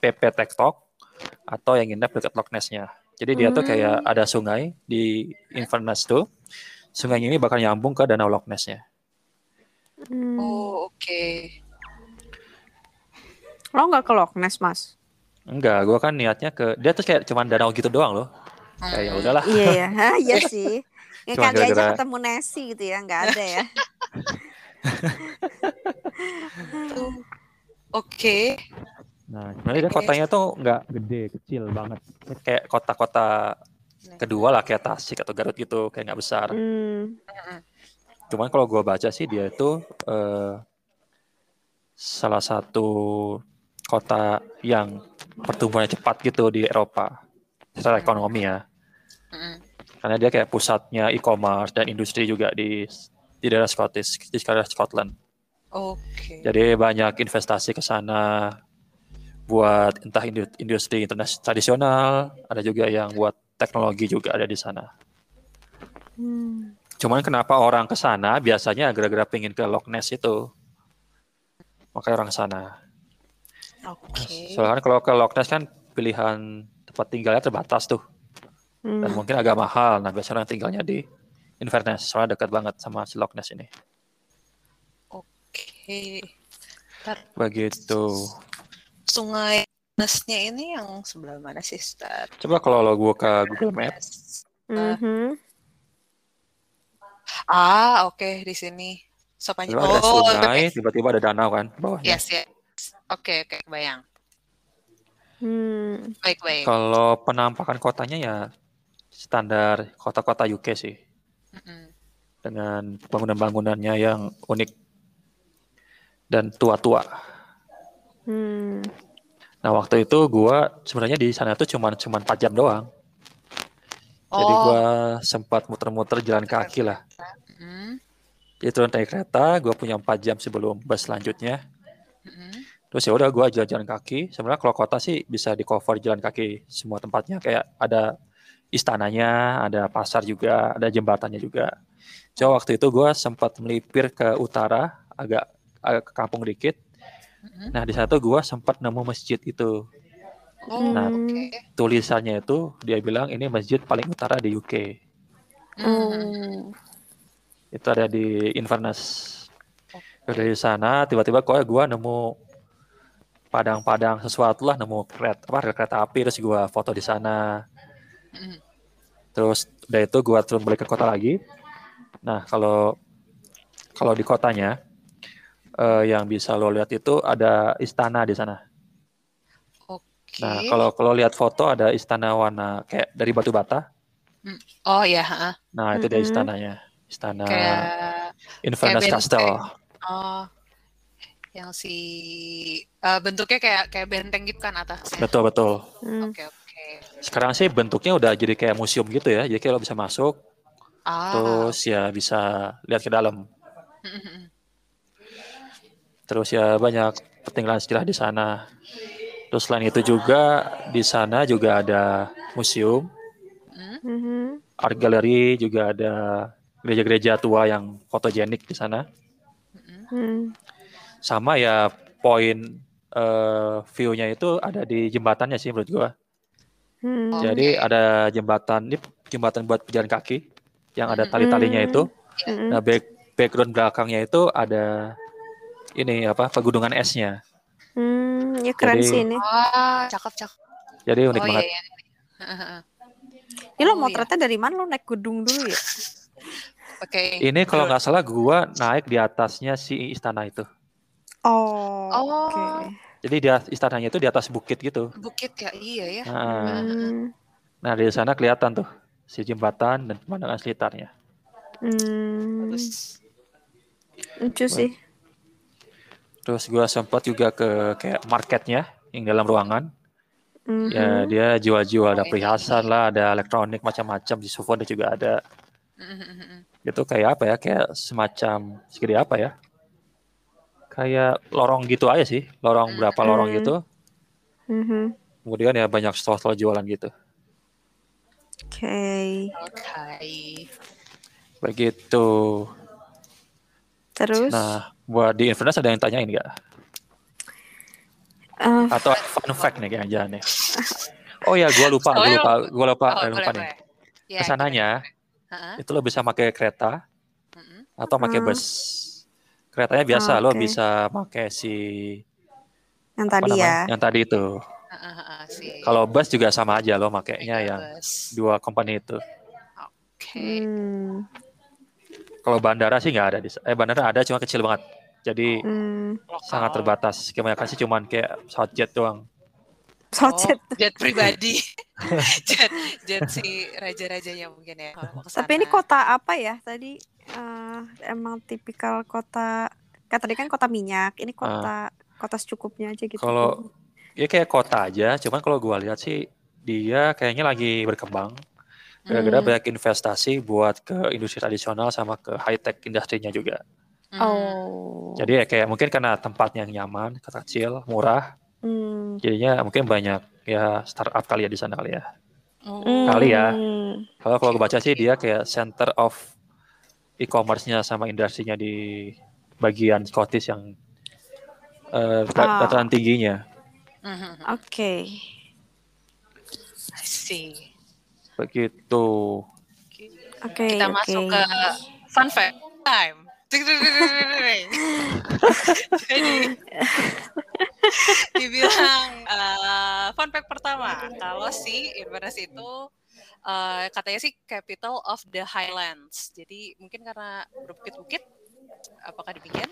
Speaker 3: PP TikTok atau yang nginep dekat Loch Ness-nya. Jadi dia tuh kayak
Speaker 1: Hmm.
Speaker 3: ada sungai di Inverness tuh. Sungai ini bakal nyambung ke danau Loch Ness-nya.
Speaker 1: Hmm.
Speaker 2: Oh, oke.
Speaker 1: Lo nggak ke Loch Ness, Mas?
Speaker 3: Enggak, gua kan niatnya ke dia tuh kayak cuman danau gitu doang loh. Kayak ya
Speaker 2: Hmm.
Speaker 3: udahlah.
Speaker 1: Iya ya, Hah, iya sih. Ya
Speaker 3: Cuma
Speaker 1: kali aja
Speaker 3: gara-gara-
Speaker 1: ketemu Nessie gitu ya, nggak ada ya.
Speaker 2: Oke.
Speaker 3: Nah, sebenarnya
Speaker 2: Oke.
Speaker 3: kotanya tuh nggak gede, kecil banget. Kayak kota-kota kedua lah kayak Tasik atau Garut gitu, kayak nggak besar.
Speaker 1: Hmm.
Speaker 3: Cuman kalau gua baca sih dia itu eh, salah satu kota yang pertumbuhannya cepat gitu di Eropa secara ekonomi ya.
Speaker 2: Mm-mm.
Speaker 3: Karena dia kayak pusatnya e-commerce dan industri juga di di daerah Scottish, di daerah Scotland.
Speaker 2: Oke.
Speaker 3: Jadi banyak investasi ke sana buat entah indu- industri internasional tradisional, ada juga yang buat teknologi juga ada di sana.
Speaker 1: Hmm.
Speaker 3: Cuman kenapa orang ke sana biasanya gara-gara pengen ke Loch Ness itu. Makanya orang ke sana.
Speaker 2: Oke.
Speaker 3: Soalnya kan kalau ke Loch Ness kan pilihan tempat tinggalnya terbatas tuh. Dan
Speaker 1: Hmm.
Speaker 3: mungkin agak mahal. Nah biasanya orang tinggalnya di Inverness. Soalnya dekat banget sama si Loch Ness ini.
Speaker 2: Oke. Ntar,
Speaker 3: Begitu.
Speaker 2: sungai Nesnya ini yang sebelah mana sih, Star?
Speaker 3: Coba kalau lo gua ke Google Maps.
Speaker 1: Mhm.
Speaker 2: Ah, oke di sini. Sopan
Speaker 3: Coba ada
Speaker 2: Oh,
Speaker 3: sungai, tiba-tiba ada danau kan bawahnya.
Speaker 2: yes, yes. Oke, oke, kebayang.
Speaker 1: Hmm.
Speaker 2: Baik, baik.
Speaker 3: Kalau penampakan kotanya ya standar kota-kota UK sih. Dengan bangunan-bangunannya yang unik dan tua-tua.
Speaker 1: Hmm.
Speaker 3: Nah waktu itu gua sebenarnya di sana tuh cuman cuman 4 jam doang. Jadi
Speaker 2: Oh.
Speaker 3: gua sempat muter-muter jalan kaki lah.
Speaker 2: Mm,
Speaker 3: Jadi turun naik kereta, gua punya 4 jam sebelum bus selanjutnya. Terus ya udah gua jalan-jalan kaki. Sebenarnya kalau kota sih bisa di cover jalan kaki semua tempatnya kayak ada istananya, ada pasar juga, ada jembatannya juga. So waktu itu gua sempat melipir ke utara, agak agak ke kampung dikit.
Speaker 2: Mm-mm.
Speaker 3: Nah di sana tuh gua sempat nemu masjid itu.
Speaker 2: Oh,
Speaker 3: Nah,
Speaker 2: oke.
Speaker 3: tulisannya itu dia bilang ini masjid paling utara di UK.
Speaker 2: Mm-mm.
Speaker 1: Oh.
Speaker 3: Itu ada di Inverness. Dari sana tiba-tiba kok gua nemu padang-padang sesuatu lah nemu kereta apa kereta api terus gua foto di sana. Terus udah itu gua turun balik ke kota lagi. Nah, kalau kalau di kotanya eh, yang bisa lo lihat itu ada istana di sana.
Speaker 2: Oke.
Speaker 3: Nah, kalau kalau lihat foto ada istana warna kayak dari batu bata.
Speaker 2: Oh ya.
Speaker 3: Nah, itu dia
Speaker 1: Mhm.
Speaker 3: istananya. Istana
Speaker 2: kayak
Speaker 3: Inverness
Speaker 2: kayak
Speaker 3: Castle.
Speaker 2: oh yang si eh, bentuknya kayak kayak benteng gitu kan atasnya.
Speaker 3: Betul, betul.
Speaker 1: Hmm.
Speaker 2: Oke, oke.
Speaker 3: Sekarang sih bentuknya udah jadi kayak museum gitu ya. Jadi kayak lo bisa masuk,
Speaker 2: Ah.
Speaker 3: terus ya bisa lihat ke dalam. Terus ya banyak pentinggalan sejarah di sana. Terus selain itu juga di sana juga ada museum,
Speaker 2: Mm.
Speaker 1: Mhm.
Speaker 3: art gallery, juga ada gereja-gereja tua yang fotogenik di sana.
Speaker 2: Mm-mm.
Speaker 1: Hmm.
Speaker 3: Sama ya poin eh, view-nya itu ada di jembatannya sih menurut gua.
Speaker 1: Hmm.
Speaker 2: Oh.
Speaker 3: Jadi ada jembatan, ini jembatan buat pejalan kaki yang ada
Speaker 2: Mm-mm.
Speaker 3: tali-talinya itu.
Speaker 1: Hmm.
Speaker 3: Nah, back, background belakangnya itu ada ini apa pegunungan esnya.
Speaker 1: Hmm. Ya keren
Speaker 3: Jadi-
Speaker 1: sih ini.
Speaker 2: Ah, cakep cakep.
Speaker 3: Jadi unik
Speaker 2: oh
Speaker 3: banget.
Speaker 2: iya, iya.
Speaker 1: Ini lo
Speaker 2: Oh,
Speaker 1: motretnya dari mana? Lo naik gedung dulu ya?
Speaker 2: Oke.
Speaker 3: Ini kalau nggak salah gua naik di atasnya si istana itu.
Speaker 1: Oh.
Speaker 2: Oh.
Speaker 1: Oke.
Speaker 3: Jadi di istananya itu di atas bukit gitu.
Speaker 2: Bukit ya, iya ya.
Speaker 3: Nah,
Speaker 1: Hmm.
Speaker 3: nah di sana kelihatan tuh si jembatan dan pemandangan sekitarnya.
Speaker 1: Hmm.
Speaker 2: Terus
Speaker 1: Lucu sih.
Speaker 3: Terus gua sempat juga ke kayak marketnya yang dalam ruangan.
Speaker 1: Mhm.
Speaker 3: Ya dia jual-jual ada perhiasan lah, ada elektronik macam-macam di souvenir juga ada.
Speaker 2: Mm-mm.
Speaker 3: Itu kayak apa ya? Kayak semacam segede apa ya? Kayak lorong gitu aja sih, lorong berapa lorong
Speaker 1: Hmm.
Speaker 3: gitu.
Speaker 1: Mhm.
Speaker 3: Kemudian ya banyak stall-stall jualan gitu.
Speaker 1: Oke.
Speaker 2: Oke.
Speaker 3: Begitu.
Speaker 1: Terus?
Speaker 3: Nah, Buat di Inverness ada yang tanyain nggak?
Speaker 1: Eh,
Speaker 3: Atau fun fact nih kayaknya nih. Oh ya, gua lupa, gua
Speaker 2: Soalnya
Speaker 3: lupa, gua lupa,
Speaker 2: Oh,
Speaker 3: eh,
Speaker 2: boleh,
Speaker 3: lupa nih.
Speaker 2: boleh. Ya,
Speaker 3: Ke sananya
Speaker 2: Heeh,
Speaker 3: itu lo bisa pakai kereta atau pakai
Speaker 1: Hmm.
Speaker 3: bus. Keretanya biasa
Speaker 1: Ah,
Speaker 3: lo
Speaker 1: oke.
Speaker 3: bisa pakai si
Speaker 1: yang tadi
Speaker 3: namanya?
Speaker 1: ya.
Speaker 3: Yang tadi itu.
Speaker 2: Heeh, heeh, sih.
Speaker 3: Kalau bus juga sama aja lo makainya
Speaker 2: Mega
Speaker 3: yang
Speaker 2: bus.
Speaker 3: dua company itu.
Speaker 2: Oke.
Speaker 1: Hmm.
Speaker 3: Kalau bandara sih nggak ada di eh bandara ada cuma kecil banget. Jadi
Speaker 1: Hmm.
Speaker 3: Sangat terbatas. Kebanyakan sih cuman kayak pesawat jet doang.
Speaker 1: Socet.
Speaker 2: Oh, jet pribadi. jet jet si raja-rajanya mungkin ya. kalau mau ke
Speaker 1: Tapi ini kota apa ya? Tadi eh, emang tipikal kota. Kan tadi kan kota minyak. Ini kota kota secukupnya aja gitu.
Speaker 3: Ah. Kalau ya kayak kota aja, cuman kalau gua lihat sih dia kayaknya lagi berkembang. Gara-gara
Speaker 1: Hmm.
Speaker 3: banyak investasi buat ke industri tradisional sama ke high tech industrinya juga.
Speaker 2: Hmm.
Speaker 1: Oh.
Speaker 3: Jadi ya kayak mungkin karena tempatnya yang nyaman, kecil, murah,
Speaker 1: Hmm.
Speaker 3: jadinya mungkin banyak ya startup kali ya di sana kali ya.
Speaker 2: Oh.
Speaker 3: Kali ya.
Speaker 1: Hmm.
Speaker 3: Kalau kalau baca sih dia kayak center of e-commerce-nya sama industrinya di bagian Scottish yang eh,
Speaker 1: Ah.
Speaker 3: dataran tingginya.
Speaker 2: Mhm.
Speaker 1: Oke.
Speaker 2: I see.
Speaker 3: Begitu.
Speaker 1: Oke.
Speaker 2: Kita
Speaker 1: oke.
Speaker 2: masuk ke fun fact time. Jadi dibilang eh, fun fact pertama kalau si Inverness itu eh, katanya sih capital of the Highlands. Jadi mungkin karena berbukit-bukit apakah demikian?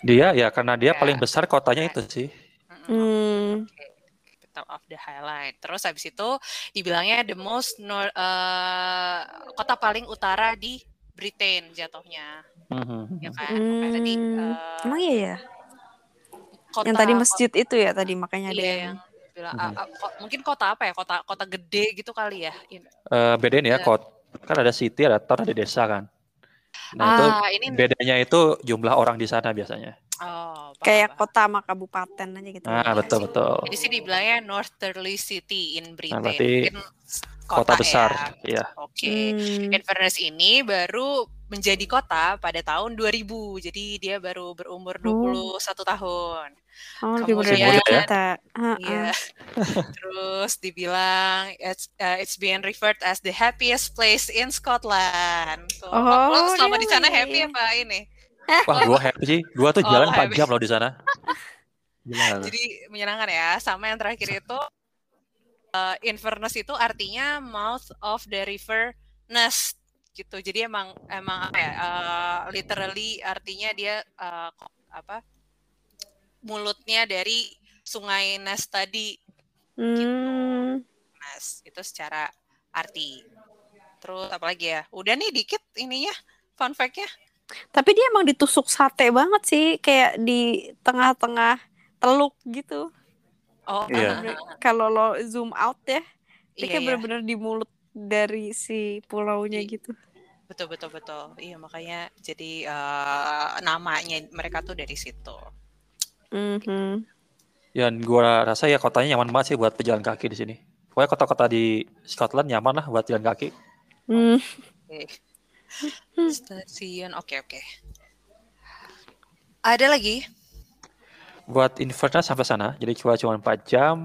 Speaker 3: Dia ya karena dia
Speaker 2: Ya.
Speaker 3: paling besar kotanya itu sih.
Speaker 1: Hmm.
Speaker 2: capital of the Highland. Terus habis itu dibilangnya the most nor- eh, kota paling utara di Britain jatuhnya,
Speaker 3: Mhm.
Speaker 2: ya kan? Makanya tadi
Speaker 1: Hmm.
Speaker 2: eh,
Speaker 1: Emang iya ya?
Speaker 2: Kota
Speaker 1: Yang tadi masjid itu ya tadi makanya ada
Speaker 2: Iya,
Speaker 1: yang
Speaker 2: yang bilang
Speaker 3: Mhm.
Speaker 2: ah, ah, ko- mungkin kota apa ya? Kota kota gede gitu kali ya.
Speaker 3: Eh, bedain ya
Speaker 2: Ya.
Speaker 3: kot kan ada city, ada town, ada desa kan. Nah itu
Speaker 2: ah, ini
Speaker 3: bedanya itu jumlah orang di sana biasanya.
Speaker 2: Oh, paham,
Speaker 1: kayak
Speaker 2: paham.
Speaker 1: kota sama kabupaten aja gitu.
Speaker 3: Nah betul betul.
Speaker 2: Jadi sih dibilangnya Northerly City in Britain.
Speaker 3: berarti
Speaker 2: Mungkin s-
Speaker 3: Kota besar,
Speaker 2: ya.
Speaker 3: ya.
Speaker 2: Oke.
Speaker 1: Hmm.
Speaker 2: Inverness ini baru menjadi kota pada tahun 2000. Jadi dia baru berumur 21 tahun.
Speaker 1: Oh, lebih muda dari
Speaker 2: Kemudian-
Speaker 1: kita. Heeh.
Speaker 2: Iya. Terus dibilang it's, uh, it's being referred as the happiest place in Scotland. Tuh.
Speaker 1: Oh,
Speaker 2: Lo selama di sana
Speaker 1: really?
Speaker 2: happy apa ini?
Speaker 3: Wah gua happy sih. Gua tuh
Speaker 2: Oh,
Speaker 3: jalan 4
Speaker 2: happy.
Speaker 3: jam loh di sana. Gila.
Speaker 2: Jadi menyenangkan ya. Sama yang terakhir itu uh, Inverness itu artinya mouth of the river Ness gitu. Jadi emang emang apa ya? uh, literally artinya dia uh, apa? mulutnya dari Sungai Ness tadi
Speaker 1: Hmm.
Speaker 2: Ness itu secara arti. Terus apa lagi ya? Udah nih dikit ininya fun fact-nya.
Speaker 1: Tapi dia emang ditusuk sate banget sih, kayak di tengah-tengah teluk gitu.
Speaker 2: Oh,
Speaker 3: Iya.
Speaker 2: ah,
Speaker 1: Kalau lo zoom out ya, dia
Speaker 2: iya,
Speaker 1: kayak
Speaker 2: iya.
Speaker 1: bener-bener di mulut dari si pulaunya gitu.
Speaker 2: betul betul betul. Iya makanya jadi eh, namanya mereka tuh dari situ.
Speaker 1: Mhm.
Speaker 3: Yang gua rasa ya kotanya nyaman banget sih buat pejalan kaki di sini. Pokoknya kota-kota di Scotland nyaman lah buat jalan kaki.
Speaker 1: Hmm.
Speaker 2: Oke. Stasiun, oke oke. Ada lagi?
Speaker 3: Buat Inverness sampai sana, jadi cuma cuma 4 jam.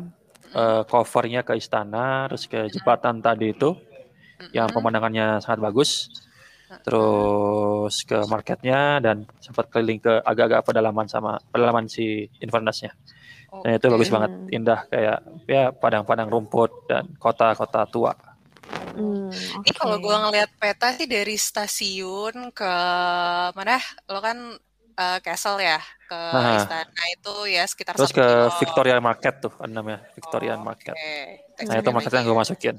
Speaker 3: eh, covernya ke istana, terus ke jembatan tadi itu, yang pemandangannya sangat bagus. Terus ke marketnya dan sempat keliling ke agak-agak pedalaman sama pedalaman si Inverness-nya. Dan itu bagus banget, indah kayak ya padang-padang rumput dan kota-kota tua.
Speaker 1: Hmm,
Speaker 2: Ini kalau
Speaker 1: oke.
Speaker 2: gua ngelihat peta sih dari stasiun ke mana? Lo kan eh, castle ya ke
Speaker 3: Nah.
Speaker 2: istana itu ya sekitar
Speaker 3: Terus ke
Speaker 2: kilo.
Speaker 3: Victoria Market tuh, namanya Victorian
Speaker 2: Oh,
Speaker 3: Market.
Speaker 2: oke.
Speaker 3: Nah itu marketnya gue masukin.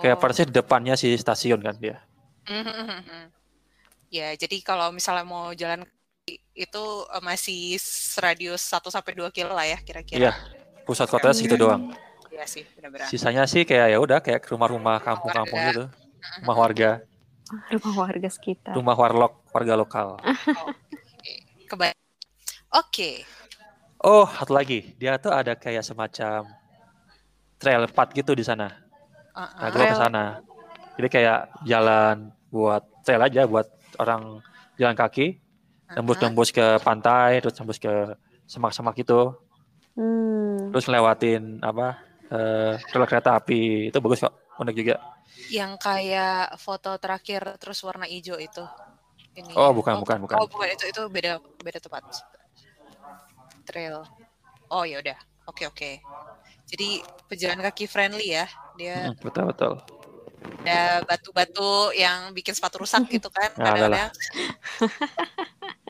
Speaker 3: Kayak
Speaker 2: Oh.
Speaker 3: persis di depannya si stasiun kan dia.
Speaker 2: Ya, jadi kalau misalnya mau jalan kaki, itu eh, masih radius 1 sampai 2 kilo lah ya kira-kira.
Speaker 3: Iya, pusat kotanya segitu doang.
Speaker 2: Iya sih, benar-benar.
Speaker 3: Sisanya sih kayak ya udah kayak ke rumah-rumah kampung-kampung gitu. Rumah warga,
Speaker 1: Rumah warga sekitar.
Speaker 3: rumah warlock, warga lokal.
Speaker 2: Keba- Oke.
Speaker 3: Oh, satu lagi. Dia tuh ada kayak semacam trail path gitu di sana. Nah,
Speaker 2: Uh-uh.
Speaker 3: gue ke
Speaker 1: Trail.
Speaker 3: sana. Jadi kayak jalan buat trail aja buat orang jalan kaki. Tembus-tembus ke pantai, terus tembus ke semak-semak gitu.
Speaker 1: Hmm.
Speaker 3: Terus ngelewatin apa? Eh rel kereta api. Itu bagus kok. Unik juga.
Speaker 2: Yang kayak foto terakhir terus warna hijau itu. Ini.
Speaker 3: Oh, bukan, bukan, bukan.
Speaker 2: Oh, bukan itu itu beda beda tempat. Trail. Oh, ya udah. Oke, oke. Jadi pejalan kaki friendly ya. Dia
Speaker 3: Mm, betul, betul.
Speaker 2: ada batu-batu yang bikin sepatu rusak gitu kan.
Speaker 3: Ya, ada
Speaker 2: Kadang-kadang.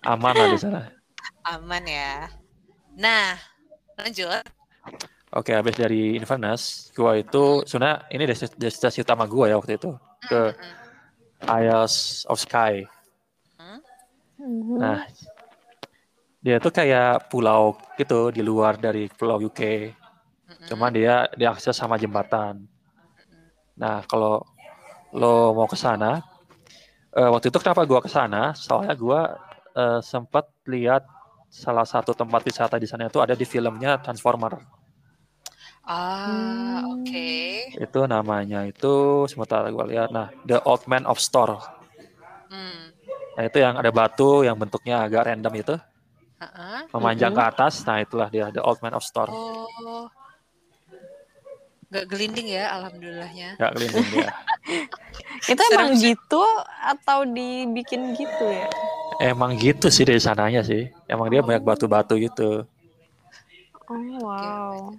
Speaker 3: Aman lah di sana.
Speaker 2: aman ya. Nah, lanjut.
Speaker 3: Oke, habis dari Inverness, gua itu sebenarnya ini destinasi, utama gua ya waktu itu ke Isles of Skye.
Speaker 1: Mhm.
Speaker 3: Nah, dia tuh kayak pulau gitu di luar dari pulau UK. Cuman dia diakses sama jembatan. Nah, kalau lo mau ke sana, eh, waktu itu kenapa gua ke sana? Soalnya gua eh, sempat lihat salah satu tempat wisata di sana itu ada di filmnya Transformer.
Speaker 2: Ah,
Speaker 1: Hmm.
Speaker 2: oke.
Speaker 3: Itu namanya itu sementara gua lihat. Nah, The Old Man of Store.
Speaker 2: Hmm.
Speaker 3: Nah, itu yang ada batu yang bentuknya agak random itu,
Speaker 2: Heeh.
Speaker 3: memanjang ke atas. Nah, itulah dia The Old Man of Store.
Speaker 2: Oh. Gak gelinding ya, alhamdulillahnya.
Speaker 3: Gak kelinding dia.
Speaker 1: Itu emang gitu atau dibikin gitu ya?
Speaker 3: Emang gitu sih dari sananya sih. Emang dia banyak batu-batu gitu.
Speaker 1: Oh wow.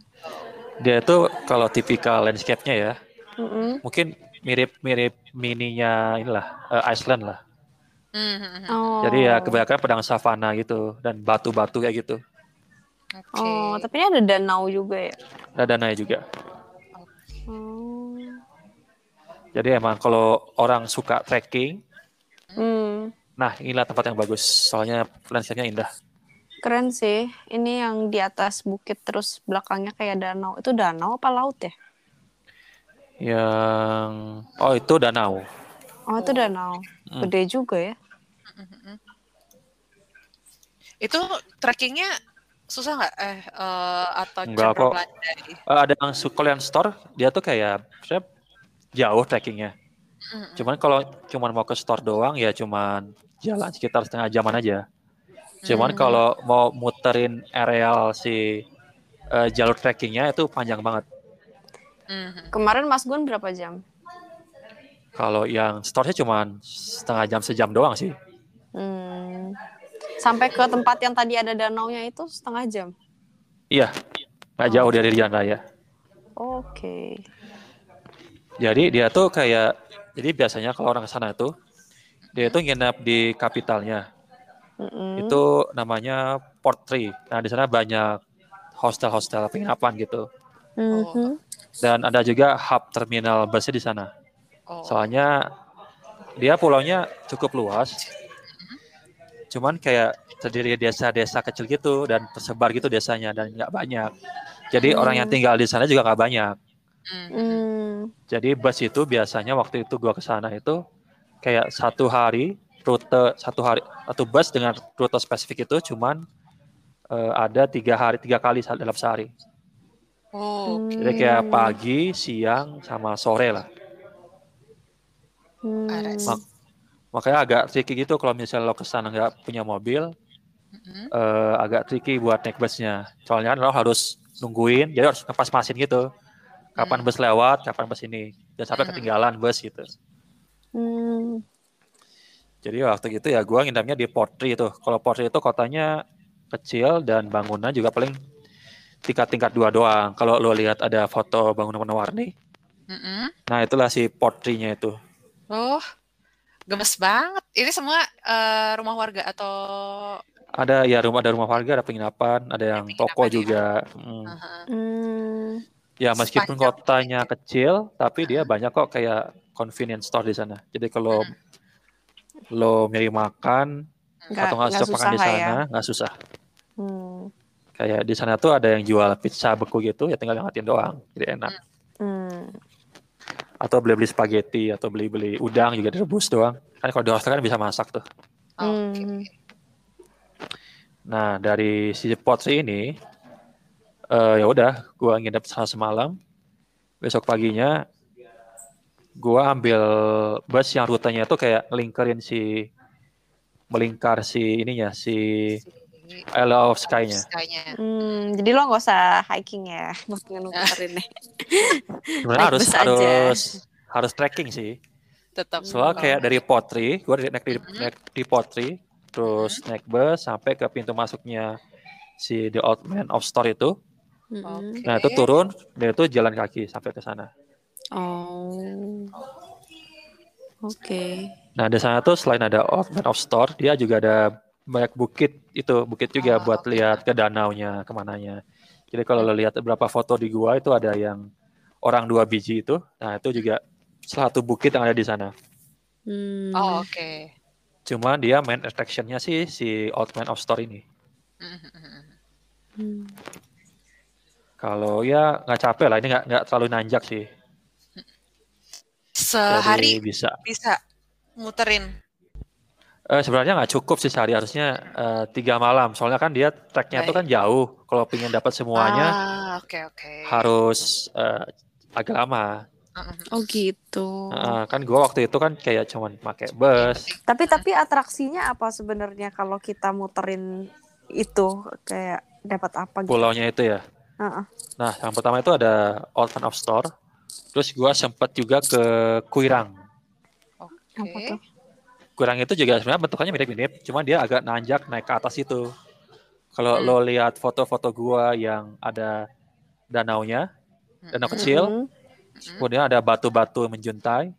Speaker 3: Dia itu kalau tipikal landscape-nya ya,
Speaker 1: Mm-mm.
Speaker 3: mungkin mirip-mirip mininya inilah eh, Iceland lah.
Speaker 2: Hmm, hmm, hmm.
Speaker 1: Oh.
Speaker 3: Jadi ya kebanyakan padang savana gitu dan batu-batu kayak gitu.
Speaker 2: Oke.
Speaker 1: Oh, tapi ini ada danau juga ya.
Speaker 3: Ada dananya juga.
Speaker 1: Oh.
Speaker 3: Jadi emang kalau orang suka trekking,
Speaker 1: Hmm.
Speaker 3: nah inilah tempat yang bagus. Soalnya landscape-nya indah.
Speaker 1: Keren sih. Ini yang di atas bukit terus belakangnya kayak danau. Itu danau apa laut ya?
Speaker 3: Yang oh itu danau.
Speaker 1: Oh, itu danau.
Speaker 3: Hmm.
Speaker 1: Gede juga ya.
Speaker 2: Itu trekkingnya susah nggak? Eh, eh, atau
Speaker 3: Enggak kok. Eh, ada yang su- kalau yang store dia tuh kayak saya jauh trekkingnya.
Speaker 2: Mm-mm.
Speaker 3: Cuman kalau cuman mau ke store doang ya cuman jalan sekitar setengah jaman aja. Cuman
Speaker 2: Hmm.
Speaker 3: kalau mau muterin areal si eh, jalur trekkingnya itu panjang banget.
Speaker 2: Mhm.
Speaker 1: Kemarin Mas Gun berapa jam?
Speaker 3: Kalau yang store-nya cuman setengah jam sejam doang sih.
Speaker 1: Hmm. Sampai ke tempat yang tadi ada danaunya itu setengah jam.
Speaker 3: Iya, nggak jauh dari jalan raya.
Speaker 1: Oke.
Speaker 3: Jadi dia tuh kayak, jadi biasanya kalau orang ke sana itu, dia itu nginep di kapitalnya.
Speaker 1: Mm-mm.
Speaker 3: Itu namanya Port Tree. Nah di sana banyak hostel-hostel penginapan gitu.
Speaker 1: Mhm.
Speaker 3: Dan ada juga hub terminal busnya di sana.
Speaker 2: Oh.
Speaker 3: Soalnya dia pulaunya cukup luas. Cuman kayak terdiri desa-desa kecil gitu dan tersebar gitu desanya dan nggak banyak. Jadi orang yang
Speaker 1: Hmm.
Speaker 3: tinggal di sana juga nggak banyak.
Speaker 1: Hmm.
Speaker 3: Jadi bus itu biasanya waktu itu gua ke sana itu kayak satu hari rute satu hari satu bus dengan rute spesifik itu cuman eh, ada tiga hari tiga kali dalam sehari.
Speaker 2: Oh.
Speaker 3: Jadi kayak pagi, siang, sama sore lah.
Speaker 1: Hmm.
Speaker 3: Mak- Makanya agak tricky gitu kalau misalnya lo ke sana nggak punya mobil,
Speaker 2: Mhm.
Speaker 3: eh, agak tricky buat naik busnya. Soalnya lo harus nungguin, jadi harus ngepas masin gitu. Kapan
Speaker 2: Hmm.
Speaker 3: bus lewat, kapan bus ini. Jangan sampai
Speaker 2: Hmm.
Speaker 3: ketinggalan bus gitu.
Speaker 1: Hmm.
Speaker 3: Jadi waktu gitu ya gua nginapnya di Portri itu. Kalau Portri itu kotanya kecil dan bangunan juga paling tingkat-tingkat dua doang. Kalau lo lihat ada foto bangunan warna-warni,
Speaker 2: Mhm.
Speaker 3: nah itulah si Portrinya itu.
Speaker 2: Oh, gemes banget. Ini semua eh, rumah warga atau
Speaker 3: Ada ya rumah ada rumah warga, ada penginapan, ada yang
Speaker 2: penginapan
Speaker 3: toko
Speaker 2: ya.
Speaker 3: juga. Hmm.
Speaker 2: Aha.
Speaker 1: Hmm.
Speaker 3: Ya meskipun
Speaker 2: Sepanjang
Speaker 3: kotanya kecil, tapi dia banyak kok kayak convenience store di sana. Jadi kalau lo nyari makan
Speaker 1: Nggak,
Speaker 3: atau nggak stok makan di
Speaker 1: ya.
Speaker 3: sana, nggak susah.
Speaker 1: Hmm.
Speaker 3: Kayak di sana tuh ada yang jual pizza beku gitu, ya tinggal ngeliatin doang, jadi enak.
Speaker 1: Hmm.
Speaker 3: Atau beli-beli spaghetti atau beli-beli udang juga direbus doang. Kan kalau di hostel kan bisa masak tuh.
Speaker 1: Hmm.
Speaker 3: Nah dari si Potri ini, eh ya udah, gua nginep sana semalam. Besok paginya, gua ambil bus yang rutenya itu kayak ngelingkerin si melingkar si ininya si Isle of Sky-nya.
Speaker 1: Hmm, jadi lo nggak usah hiking ya buat ngenukerin nih.
Speaker 3: Sebenarnya harus
Speaker 1: aja.
Speaker 3: harus harus trekking sih.
Speaker 2: Tetap.
Speaker 3: Soalnya kayak dari Potri, gue naik di,
Speaker 2: Mhm.
Speaker 3: naik di Potri, terus naik bus sampai ke pintu masuknya si The Old Man of Store itu.
Speaker 1: Mm-mm.
Speaker 3: Nah itu turun, dan itu jalan kaki sampai ke sana.
Speaker 1: Oh. Oke.
Speaker 3: Nah di sana tuh selain ada Old Man of Store, dia juga ada banyak bukit itu, bukit juga
Speaker 2: Oh,
Speaker 3: buat lihat ke danaunya, ke mananya. Jadi kalau lo lihat beberapa foto di gua itu ada yang orang dua biji itu, nah itu juga salah satu bukit yang ada di sana.
Speaker 1: Hmm.
Speaker 2: Oh, oke.
Speaker 3: Cuma dia main attraction-nya sih si Old Man of Store ini.
Speaker 1: Hmm.
Speaker 3: Kalau ya nggak capek lah, ini nggak nggak terlalu nanjak sih.
Speaker 2: Sehari
Speaker 3: Jadi bisa.
Speaker 2: bisa muterin.
Speaker 3: Eh, sebenarnya nggak cukup sih sehari, harusnya eh, tiga malam. Soalnya kan dia treknya itu kan jauh. Kalau pengen dapat semuanya
Speaker 2: Ah, oke oke.
Speaker 3: harus eh, agak lama.
Speaker 1: Oh gitu.
Speaker 3: Heeh, kan gua waktu itu kan kayak cuman pakai bus.
Speaker 1: Tapi tapi atraksinya apa sebenarnya kalau kita muterin itu kayak dapat apa gitu?
Speaker 3: Pulaunya itu ya.
Speaker 1: Heeh.
Speaker 3: Nah, yang pertama itu ada Old Man of Store. Terus gua sempet juga ke Kuirang.
Speaker 2: Oke.
Speaker 1: tuh?
Speaker 3: Kuirang itu juga sebenarnya bentukannya mirip-mirip, cuma dia agak nanjak naik ke atas itu. Kalau
Speaker 2: Hmm.
Speaker 3: lo lihat foto-foto gua yang ada danaunya, danau
Speaker 2: Mhm.
Speaker 3: kecil,
Speaker 1: Mm-mm.
Speaker 2: Mhm.
Speaker 3: kemudian ada batu-batu menjuntai,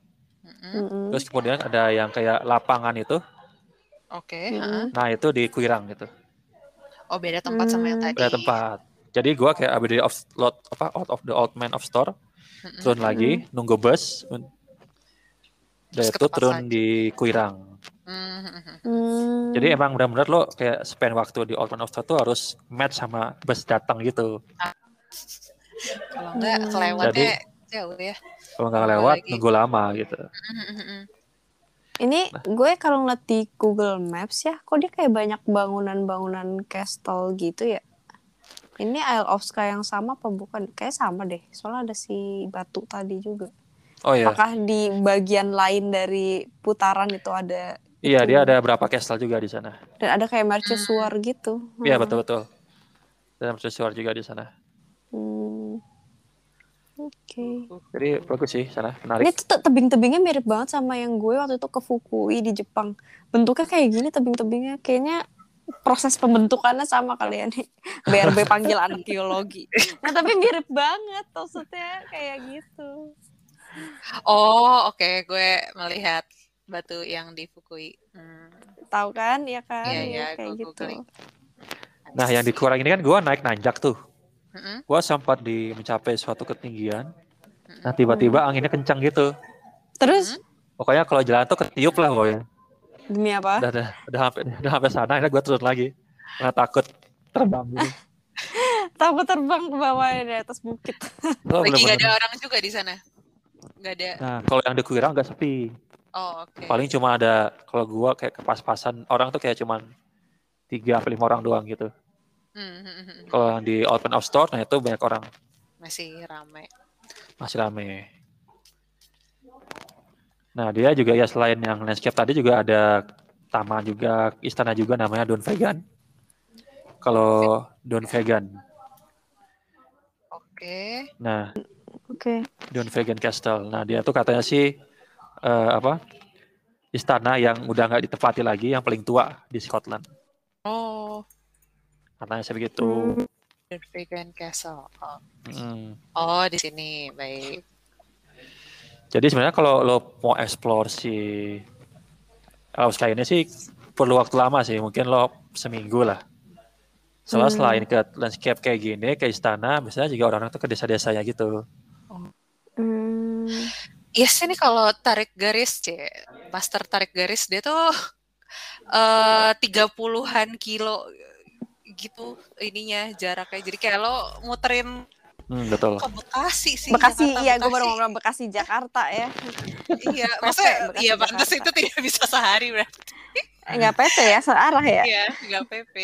Speaker 2: Mhm.
Speaker 1: Mm-mm.
Speaker 3: terus kemudian ada yang kayak lapangan itu.
Speaker 2: Oke. Heeh.
Speaker 3: Nah, itu di Kuirang gitu.
Speaker 2: Oh beda tempat sama yang
Speaker 1: Hmm.
Speaker 2: tadi.
Speaker 3: Beda tempat. Jadi gua kayak abis dari of, lot, apa out of the old man of store, Turun lagi, nunggu bus.
Speaker 2: Ke
Speaker 3: itu turun
Speaker 2: lagi.
Speaker 3: di Kuirang.
Speaker 2: Mhm.
Speaker 1: Hmm.
Speaker 3: Jadi emang benar-benar lo kayak spend waktu di Old Man of tuh harus match sama bus datang gitu.
Speaker 2: Kalau enggak
Speaker 1: Hmm.
Speaker 2: kelewatnya jauh ya.
Speaker 3: Kalau nggak lewat,
Speaker 2: lagi.
Speaker 3: nunggu lama gitu.
Speaker 2: Mhm.
Speaker 1: Ini
Speaker 3: Nah.
Speaker 1: gue kalau ngeliat di Google Maps ya, kok dia kayak banyak bangunan-bangunan castle gitu ya? Ini Isle of Sky yang sama apa bukan? Kayak sama deh, soalnya ada si batu tadi juga.
Speaker 3: Oh iya,
Speaker 1: Apakah di bagian lain dari putaran itu ada
Speaker 3: iya
Speaker 1: itu?
Speaker 3: dia ada berapa castle juga di sana.
Speaker 1: dan ada kayak mercusuar gitu?
Speaker 3: Iya
Speaker 1: Hmm.
Speaker 3: betul betul. Dan mercusuar juga di sana.
Speaker 1: Hmm. Oke.
Speaker 3: Jadi bagus sih sana,
Speaker 1: Ini
Speaker 3: menarik.
Speaker 1: tuh te- tebing-tebingnya mirip banget sama yang gue waktu itu ke Fukui di Jepang. Bentuknya kayak gini tebing-tebingnya. Kayaknya proses pembentukannya sama kali ya nih. BRB panggil anak geologi. Nah tapi mirip banget maksudnya kayak gitu.
Speaker 2: Oh oke gue melihat batu yang di Fukui. Hmm.
Speaker 1: Tahu kan? Ya kan?
Speaker 2: Iya,
Speaker 1: Ya,
Speaker 2: iya,
Speaker 1: kayak
Speaker 2: gue
Speaker 1: gitu.
Speaker 3: Nah yang di Kuirang ini kan gua naik nanjak tuh.
Speaker 2: Mhm.
Speaker 3: Gua sempat di mencapai suatu ketinggian. Nah tiba-tiba anginnya kencang gitu.
Speaker 1: Terus
Speaker 3: Pokoknya kalau jalan tuh ketiup lah pokoknya.
Speaker 1: Demi apa?
Speaker 3: Udah, udah, udah sampai udah sampai sana, akhirnya gue turun lagi. Karena takut terbang gitu.
Speaker 1: Takut terbang ke bawah ya, di atas bukit.
Speaker 3: Oh,
Speaker 2: Lagi nggak ada orang juga di sana. Nggak ada.
Speaker 3: Nah, kalau yang di Kuirang nggak sepi.
Speaker 2: Oh oke.
Speaker 3: Paling cuma ada kalau gua kayak kepas-pasan orang tuh kayak cuman tiga atau lima orang doang gitu.
Speaker 2: Hmm, hmm, hmm.
Speaker 3: Kalau yang di Open of Store, nah itu banyak orang
Speaker 2: Masih ramai.
Speaker 3: masih rame. Nah dia juga ya selain yang landscape tadi juga ada taman juga, istana juga namanya Don Vegan. Kalau Don Vegan,
Speaker 2: Oke.
Speaker 3: nah
Speaker 1: Oke.
Speaker 3: Don Vegan Castle. Nah dia tuh katanya sih eh, apa istana yang udah nggak ditempati lagi, yang paling tua di Scotland.
Speaker 2: Oh,
Speaker 3: Katanya sih begitu.
Speaker 2: The Vegan Castle. Oh.
Speaker 3: Mm.
Speaker 2: Oh, di sini. Baik.
Speaker 3: Jadi sebenarnya kalau lo mau explore si Alaska ini sih perlu waktu lama sih, mungkin lo seminggu lah. Soalnya
Speaker 1: Hmm.
Speaker 3: selain ke landscape kayak gini, ke istana, biasanya juga orang-orang tuh ke desa-desanya gitu.
Speaker 1: Hmm.
Speaker 2: Iya sih nih kalau tarik garis, C. Master tarik garis dia tuh eh 30-an kilo gitu ininya jaraknya. Jadi kayak lo muterin
Speaker 3: Hmm, betul.
Speaker 2: ke Bekasi sih.
Speaker 1: Bekasi,
Speaker 2: Jakarta,
Speaker 1: iya gue baru bilang Bekasi Jakarta ya.
Speaker 2: Iya, maksudnya
Speaker 1: Bekasi,
Speaker 2: iya pantas itu tidak bisa sehari berarti.
Speaker 1: Enggak PT ya, searah ya.
Speaker 2: Iya, nggak PP.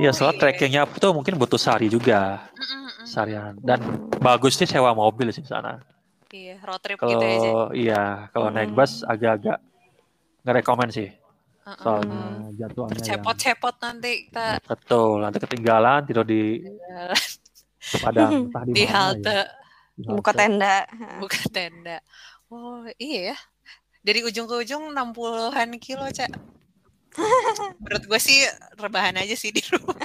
Speaker 3: Iya, soalnya trekkingnya tuh mungkin butuh sehari juga,
Speaker 2: Mm, mm, mm.
Speaker 3: seharian. Dan bagus sih sewa mobil sih di sana.
Speaker 2: Iya, road trip
Speaker 3: Kalau
Speaker 2: gitu aja.
Speaker 3: iya, kalau naik
Speaker 1: Hmm.
Speaker 3: bus agak-agak nggak rekomend sih.
Speaker 2: Heeh.
Speaker 3: soalnya jadwalnya yang
Speaker 2: Cepot-cepot nanti kita
Speaker 3: betul nanti ketinggalan tidur di padang entah di,
Speaker 2: di
Speaker 3: mana
Speaker 2: halte
Speaker 3: ya. Di
Speaker 1: Buka tenda.
Speaker 2: bukan tenda. Oh iya ya. Dari ujung ke ujung 60-an kilo, Cak. Menurut gue sih rebahan aja sih di rumah.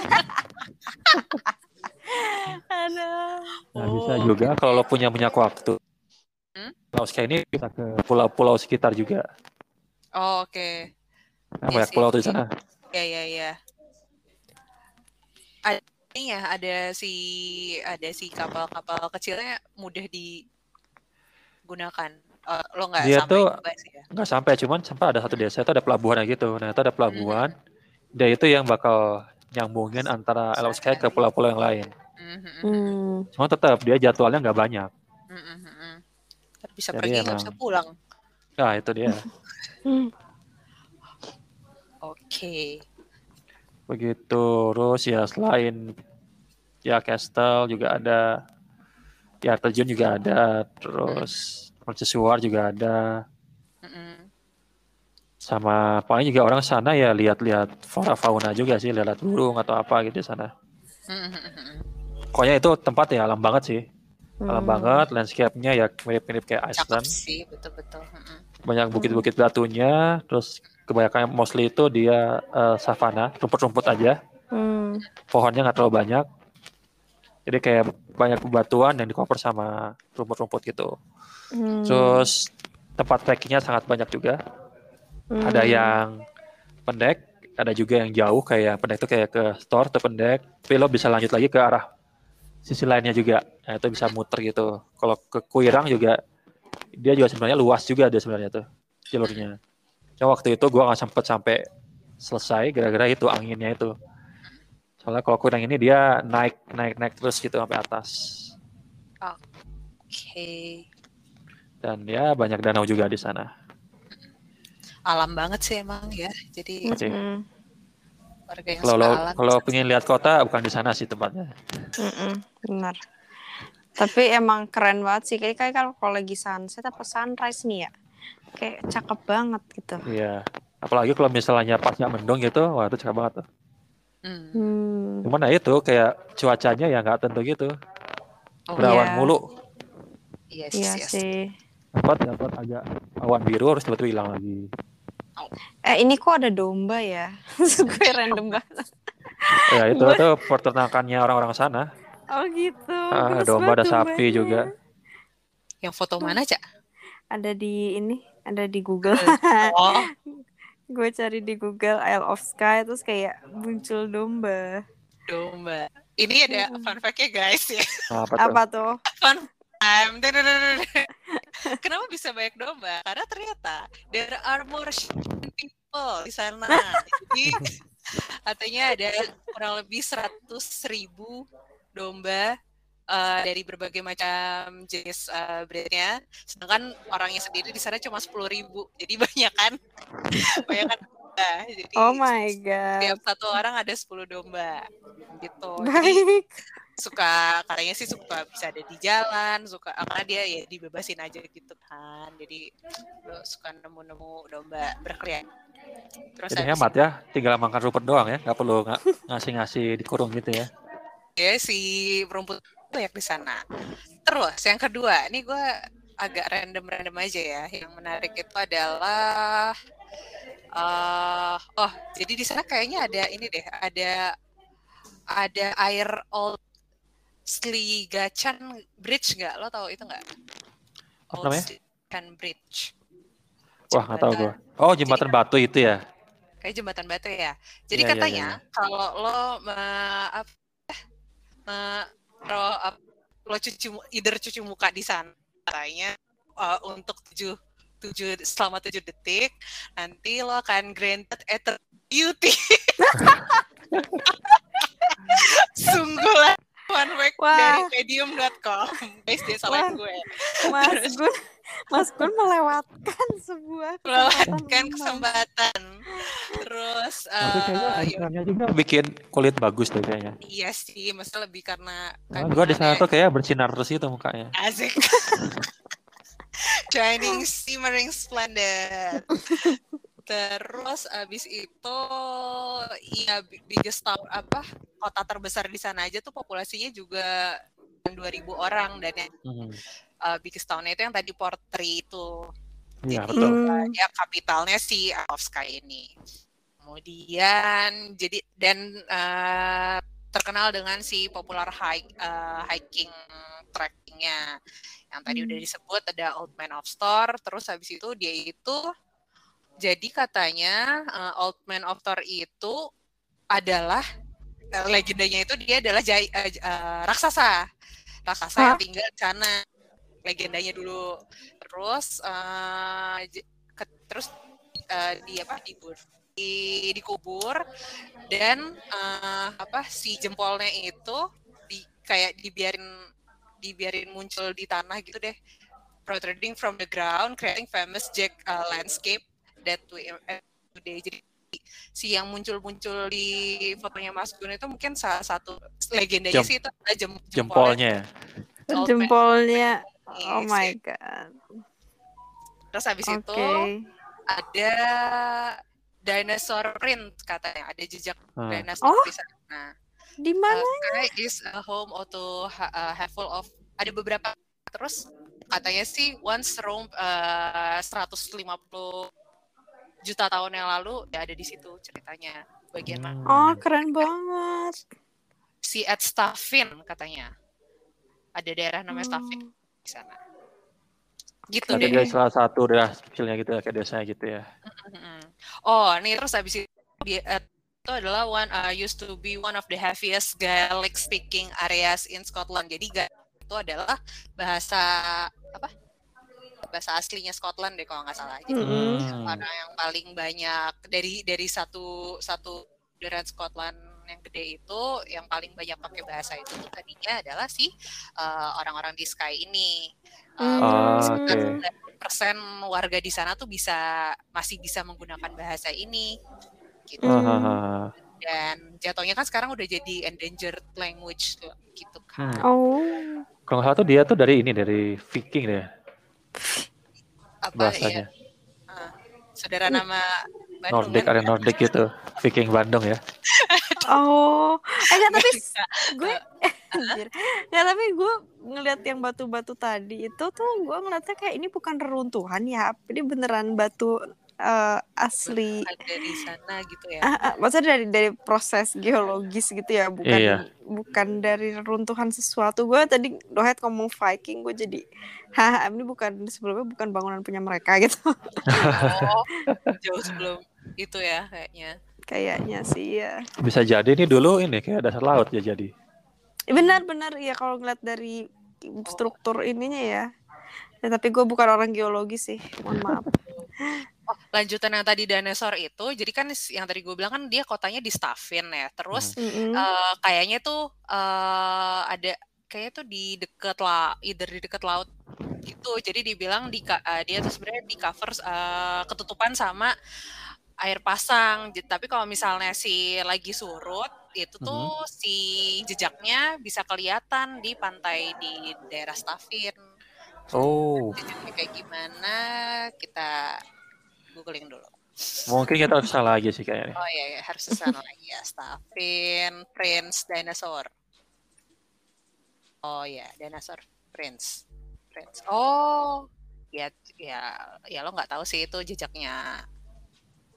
Speaker 1: Aduh.
Speaker 3: Nah, bisa
Speaker 2: Oh.
Speaker 3: juga kalau lo punya banyak waktu.
Speaker 2: Hmm?
Speaker 3: Pulau Sky ini bisa ke pulau-pulau sekitar juga.
Speaker 2: Oh, oke.
Speaker 3: Nah,
Speaker 2: Iya
Speaker 3: banyak pulau tuh di sana.
Speaker 2: Ya ya ya. Ini ya, ada si ada si kapal-kapal kecilnya mudah digunakan. Eh, lo nggak
Speaker 3: Dia
Speaker 2: sampai
Speaker 3: tuh-
Speaker 2: ya?
Speaker 3: Nggak sampai, cuman sampai ada satu desa itu ada pelabuhan gitu. Nah, itu ada pelabuhan.
Speaker 2: Hmm.
Speaker 3: Dia itu yang bakal nyambungin antara Sky ke pulau-pulau yang lain.
Speaker 2: Mhm, mhm,
Speaker 1: Hmm.
Speaker 3: Cuma tetap dia jadwalnya nggak banyak.
Speaker 2: mhm, mhm. Ntar Bisa
Speaker 3: Jadi
Speaker 2: pergi nggak bisa pulang.
Speaker 3: Nah, itu dia.
Speaker 2: Oke.
Speaker 3: Begitu. Terus ya selain ya Castle juga ada. Ya terjun juga ada. Terus mercusuar juga ada. Sama paling juga orang sana ya lihat-lihat flora fauna juga sih, lihat burung atau apa gitu di sana. Pokoknya itu tempat ya alam banget sih. Alam
Speaker 1: Hmm.
Speaker 3: banget, landscape-nya ya mirip-mirip kayak
Speaker 2: Cakep
Speaker 3: Iceland.
Speaker 2: sih, betul-betul.
Speaker 3: Banyak bukit-bukit batunya, terus kebanyakan mostly itu dia eh, savana, rumput-rumput aja.
Speaker 1: Hmm.
Speaker 3: Pohonnya nggak terlalu banyak. Jadi kayak banyak bebatuan yang di cover sama rumput-rumput gitu.
Speaker 1: Hmm.
Speaker 3: Terus tempat trekkingnya sangat banyak juga.
Speaker 1: Hmm.
Speaker 3: Ada yang pendek, ada juga yang jauh kayak pendek itu kayak ke store atau pendek. Tapi lo bisa lanjut lagi ke arah sisi lainnya juga. Nah, itu bisa muter gitu. Kalau ke Kuirang juga dia juga sebenarnya luas juga dia sebenarnya tuh jalurnya. Cuma waktu itu gua nggak sempet sampai selesai gara-gara itu anginnya itu. Soalnya kalau Kuirang ini dia naik naik naik terus gitu sampai atas.
Speaker 2: Oke.
Speaker 3: Dan ya banyak danau juga di sana.
Speaker 2: Alam banget sih emang ya. Jadi warga yang
Speaker 3: Kalau
Speaker 2: alam.
Speaker 3: kalau pengen lihat kota bukan di sana sih tempatnya.
Speaker 1: Mm-mm. Benar. Tapi emang keren banget sih. Kayak kayak kalau kalau lagi sunset apa sunrise nih ya. Kayak cakep banget gitu.
Speaker 3: Iya. Apalagi kalau misalnya pas nggak mendung gitu, wah itu cakep banget tuh.
Speaker 2: Hmm.
Speaker 1: Hmm.
Speaker 3: Cuman ya itu kayak cuacanya ya nggak tentu gitu.
Speaker 2: Oh,
Speaker 3: Berawan
Speaker 1: Iya.
Speaker 3: mulu.
Speaker 2: Yes,
Speaker 1: Iya
Speaker 2: yes.
Speaker 1: sih.
Speaker 3: Dapat dapat agak awan biru harus tiba-tiba hilang lagi.
Speaker 1: Eh ini kok ada domba ya? Gue random banget.
Speaker 3: Ya itu itu peternakannya orang-orang sana.
Speaker 1: Oh gitu.
Speaker 3: Ah, domba ada sapi
Speaker 1: dombanya.
Speaker 3: juga.
Speaker 2: Yang foto mana, Cak?
Speaker 1: Ada di ini, ada di Google.
Speaker 2: Oh,
Speaker 1: Gue cari di Google Isle of Sky terus kayak muncul domba.
Speaker 2: domba. Ini ada fun fact-nya guys ya.
Speaker 3: Apa tuh?
Speaker 1: Apa tuh?
Speaker 2: Fun time. Kenapa bisa banyak domba? Karena ternyata there are more people di sana. Jadi katanya ada kurang lebih 100 ribu domba eh, dari berbagai macam jenis eh, breednya. Sedangkan orangnya sendiri di sana cuma 10 ribu. Jadi banyak kan? banyak kan domba. Jadi
Speaker 1: Oh my god.
Speaker 2: tiap satu orang ada 10 domba gitu. Jadi
Speaker 1: Baik.
Speaker 2: suka katanya sih suka bisa ada di jalan suka karena dia ya dibebasin aja gitu kan jadi lo suka nemu-nemu domba berkeliaran terus
Speaker 3: Jadi hemat ya, tinggal makan rumput doang ya, nggak perlu nga- ngasih-ngasih dikurung gitu ya.
Speaker 2: ya si rumput banyak di sana terus yang kedua ini gue agak random-random aja ya yang menarik itu adalah eh oh jadi di sana kayaknya ada ini deh ada ada air old Sligacan Bridge nggak lo tahu itu nggak Old
Speaker 3: namanya?
Speaker 2: Sligacan Bridge
Speaker 3: Wah nggak tahu gua. Oh jembatan batu itu ya.
Speaker 2: kayak jembatan batu ya. Jadi
Speaker 3: Iya, iya,
Speaker 2: katanya
Speaker 3: iya,
Speaker 2: kalau lo me, apa, me, lo, lo cuci either cuci muka di sana katanya uh, untuk tujuh tujuh selama tujuh detik nanti lo akan granted eternal beauty. Sungguh lah fact
Speaker 1: Wah.
Speaker 2: dari medium.com. Dia salahin
Speaker 1: Wah.
Speaker 2: gue.
Speaker 1: Mas Gun, Mas Gun melewatkan sebuah
Speaker 2: Melewatkan kesempatan. Terus
Speaker 3: Tapi kayaknya
Speaker 2: eh, ya
Speaker 3: juga bikin kulit bagus deh kayaknya.
Speaker 2: Iya sih, maksudnya lebih karena
Speaker 3: Nah, gua di sana tuh kayak bersinar terus gitu mukanya.
Speaker 2: asik. Shining, simmering, splendid. Terus abis itu ya bi- biggest town apa kota terbesar di sana aja tuh populasinya juga 2000 orang dan yang
Speaker 3: Hmm.
Speaker 2: uh, biggest town itu yang tadi Portree itu.
Speaker 3: Iya
Speaker 2: Jadi,
Speaker 3: betul.
Speaker 1: Hmm.
Speaker 2: ya kapitalnya si Sky ini. Kemudian jadi dan eh, terkenal dengan si popular hike eh, hiking trekkingnya yang tadi udah
Speaker 1: Hmm.
Speaker 2: disebut ada Old Man of Thor. Terus habis itu dia itu jadi katanya eh, Old Man of Thor itu adalah eh, legendanya itu dia adalah jai- j- eh, raksasa raksasa yang
Speaker 1: Hah?
Speaker 2: tinggal di sana legendanya dulu terus j- ke- terus eh, di apa dibur di dikubur dan eh, apa si jempolnya itu di kayak dibiarin dibiarin muncul di tanah gitu deh protruding from the ground creating famous Jack uh, landscape that we uh, today jadi si yang muncul-muncul di fotonya Mas Gun itu mungkin salah satu legendanya
Speaker 3: Jem-
Speaker 2: sih itu adalah jem,
Speaker 3: Jempolnya. ya.
Speaker 1: Jempolnya.
Speaker 2: Yes,
Speaker 1: Oh my god.
Speaker 2: Terus habis
Speaker 1: Oke.
Speaker 2: itu ada dinosaur print katanya ada jejak
Speaker 3: Hmm.
Speaker 2: dinosaur
Speaker 1: Oh.
Speaker 2: di sana.
Speaker 1: Di
Speaker 2: Uh,
Speaker 1: mana?
Speaker 2: Sky is a home to ha- uh, have full of ada beberapa terus katanya sih once roam uh, 150 juta tahun yang lalu ya ada di situ ceritanya bagian mana
Speaker 1: Oh,
Speaker 3: Hmm.
Speaker 1: keren banget.
Speaker 2: si at Staffin katanya ada daerah namanya Staffin
Speaker 1: Hmm.
Speaker 2: di sana gitu
Speaker 3: Berarti
Speaker 2: deh
Speaker 3: dia salah satu daerah kecilnya gitu ya, kayak desanya gitu ya.
Speaker 2: Oh, nih terus habis itu eh, itu adalah one uh, used to be one of the heaviest Gaelic speaking areas in Scotland. Jadi Gaelic itu adalah bahasa apa? Bahasa aslinya Scotland deh kalau nggak salah. Jadi
Speaker 1: Mm-mm.
Speaker 3: Hmm.
Speaker 2: orang yang paling banyak dari dari satu satu daerah Scotland yang gede itu yang paling banyak pakai bahasa itu tuh tadinya adalah si uh, orang-orang di Sky ini. Uh,
Speaker 3: Oh,
Speaker 1: Hmm.
Speaker 3: oke.
Speaker 2: persen warga di sana tuh bisa masih bisa menggunakan bahasa ini gitu.
Speaker 3: Hahaha.
Speaker 2: dan jatuhnya kan sekarang udah jadi endangered language tuh, gitu kan
Speaker 3: Hmm.
Speaker 1: Oh.
Speaker 3: Kalau nggak salah tuh dia tuh dari ini dari Viking deh
Speaker 2: apa
Speaker 3: bahasanya.
Speaker 2: ya uh, saudara nama Bandung
Speaker 3: Nordic
Speaker 2: kan?
Speaker 3: ada Nordic gitu. Viking Bandung ya.
Speaker 1: Oh. Eh enggak tapi
Speaker 2: Nggak bisa.
Speaker 1: gue Anjir. Nggak, tapi gue ngeliat yang batu-batu tadi itu tuh gue ngeliatnya kayak ini bukan reruntuhan ya. Ini beneran batu eh, asli.
Speaker 2: ada di sana gitu ya
Speaker 1: Ah, ah, maksudnya dari dari proses geologis gitu ya, bukan
Speaker 3: Iya.
Speaker 1: bukan dari reruntuhan sesuatu. Gue tadi Dohet ngomong Viking, gue jadi, haha ini bukan sebelumnya bukan bangunan punya mereka gitu.
Speaker 2: oh jauh sebelum itu ya kayaknya
Speaker 1: Kayaknya sih ya.
Speaker 3: Bisa jadi nih dulu ini kayak dasar laut ya jadi.
Speaker 1: Benar-benar ya kalau ngeliat dari struktur ininya ya. Ya, tapi gue bukan orang geologi sih, mohon maaf.
Speaker 2: oh lanjutan yang tadi dinosaur itu jadi kan yang tadi gue bilang kan dia kotanya di Staffin ya terus
Speaker 1: Mm-mm.
Speaker 2: eh, kayaknya tuh eh, ada kayaknya tuh di deket lah either di deket laut gitu jadi dibilang di eh, dia tuh sebenarnya di cover eh, ketutupan sama air pasang tapi kalau misalnya si lagi surut itu tuh si jejaknya bisa kelihatan di pantai di daerah Staffin
Speaker 3: Oh,
Speaker 2: jejaknya kayak gimana kita googling dulu
Speaker 3: mungkin kita harus salah aja sih kayaknya.
Speaker 2: Oh iya, iya. harus ke sana lagi ya. Staffin Prince Dinosaur. Oh ya, Dinosaur Prince. Prince. Oh, ya ya ya lo nggak tahu sih itu jejaknya.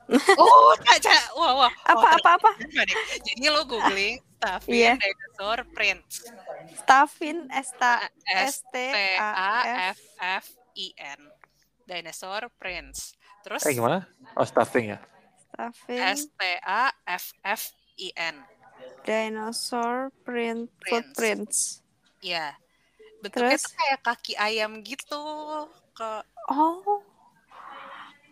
Speaker 2: Oh, caca. Wah, wah.
Speaker 1: Apa apa apa?
Speaker 2: Jadi Jadi lo googling Staffin
Speaker 1: Iya.
Speaker 2: Dinosaur Prince.
Speaker 1: Stafin
Speaker 2: S
Speaker 1: S
Speaker 2: T
Speaker 1: T
Speaker 2: A F
Speaker 1: F
Speaker 2: I N. Dinosaur Prince. Terus
Speaker 3: Eh gimana? Oh, stuffing ya.
Speaker 1: Stafin
Speaker 2: S T A F F I N.
Speaker 1: dinosaur print
Speaker 2: Prints.
Speaker 1: footprints.
Speaker 2: Iya. Bentuknya
Speaker 1: Terus?
Speaker 2: tuh kayak kaki ayam gitu. Ke
Speaker 1: Oh.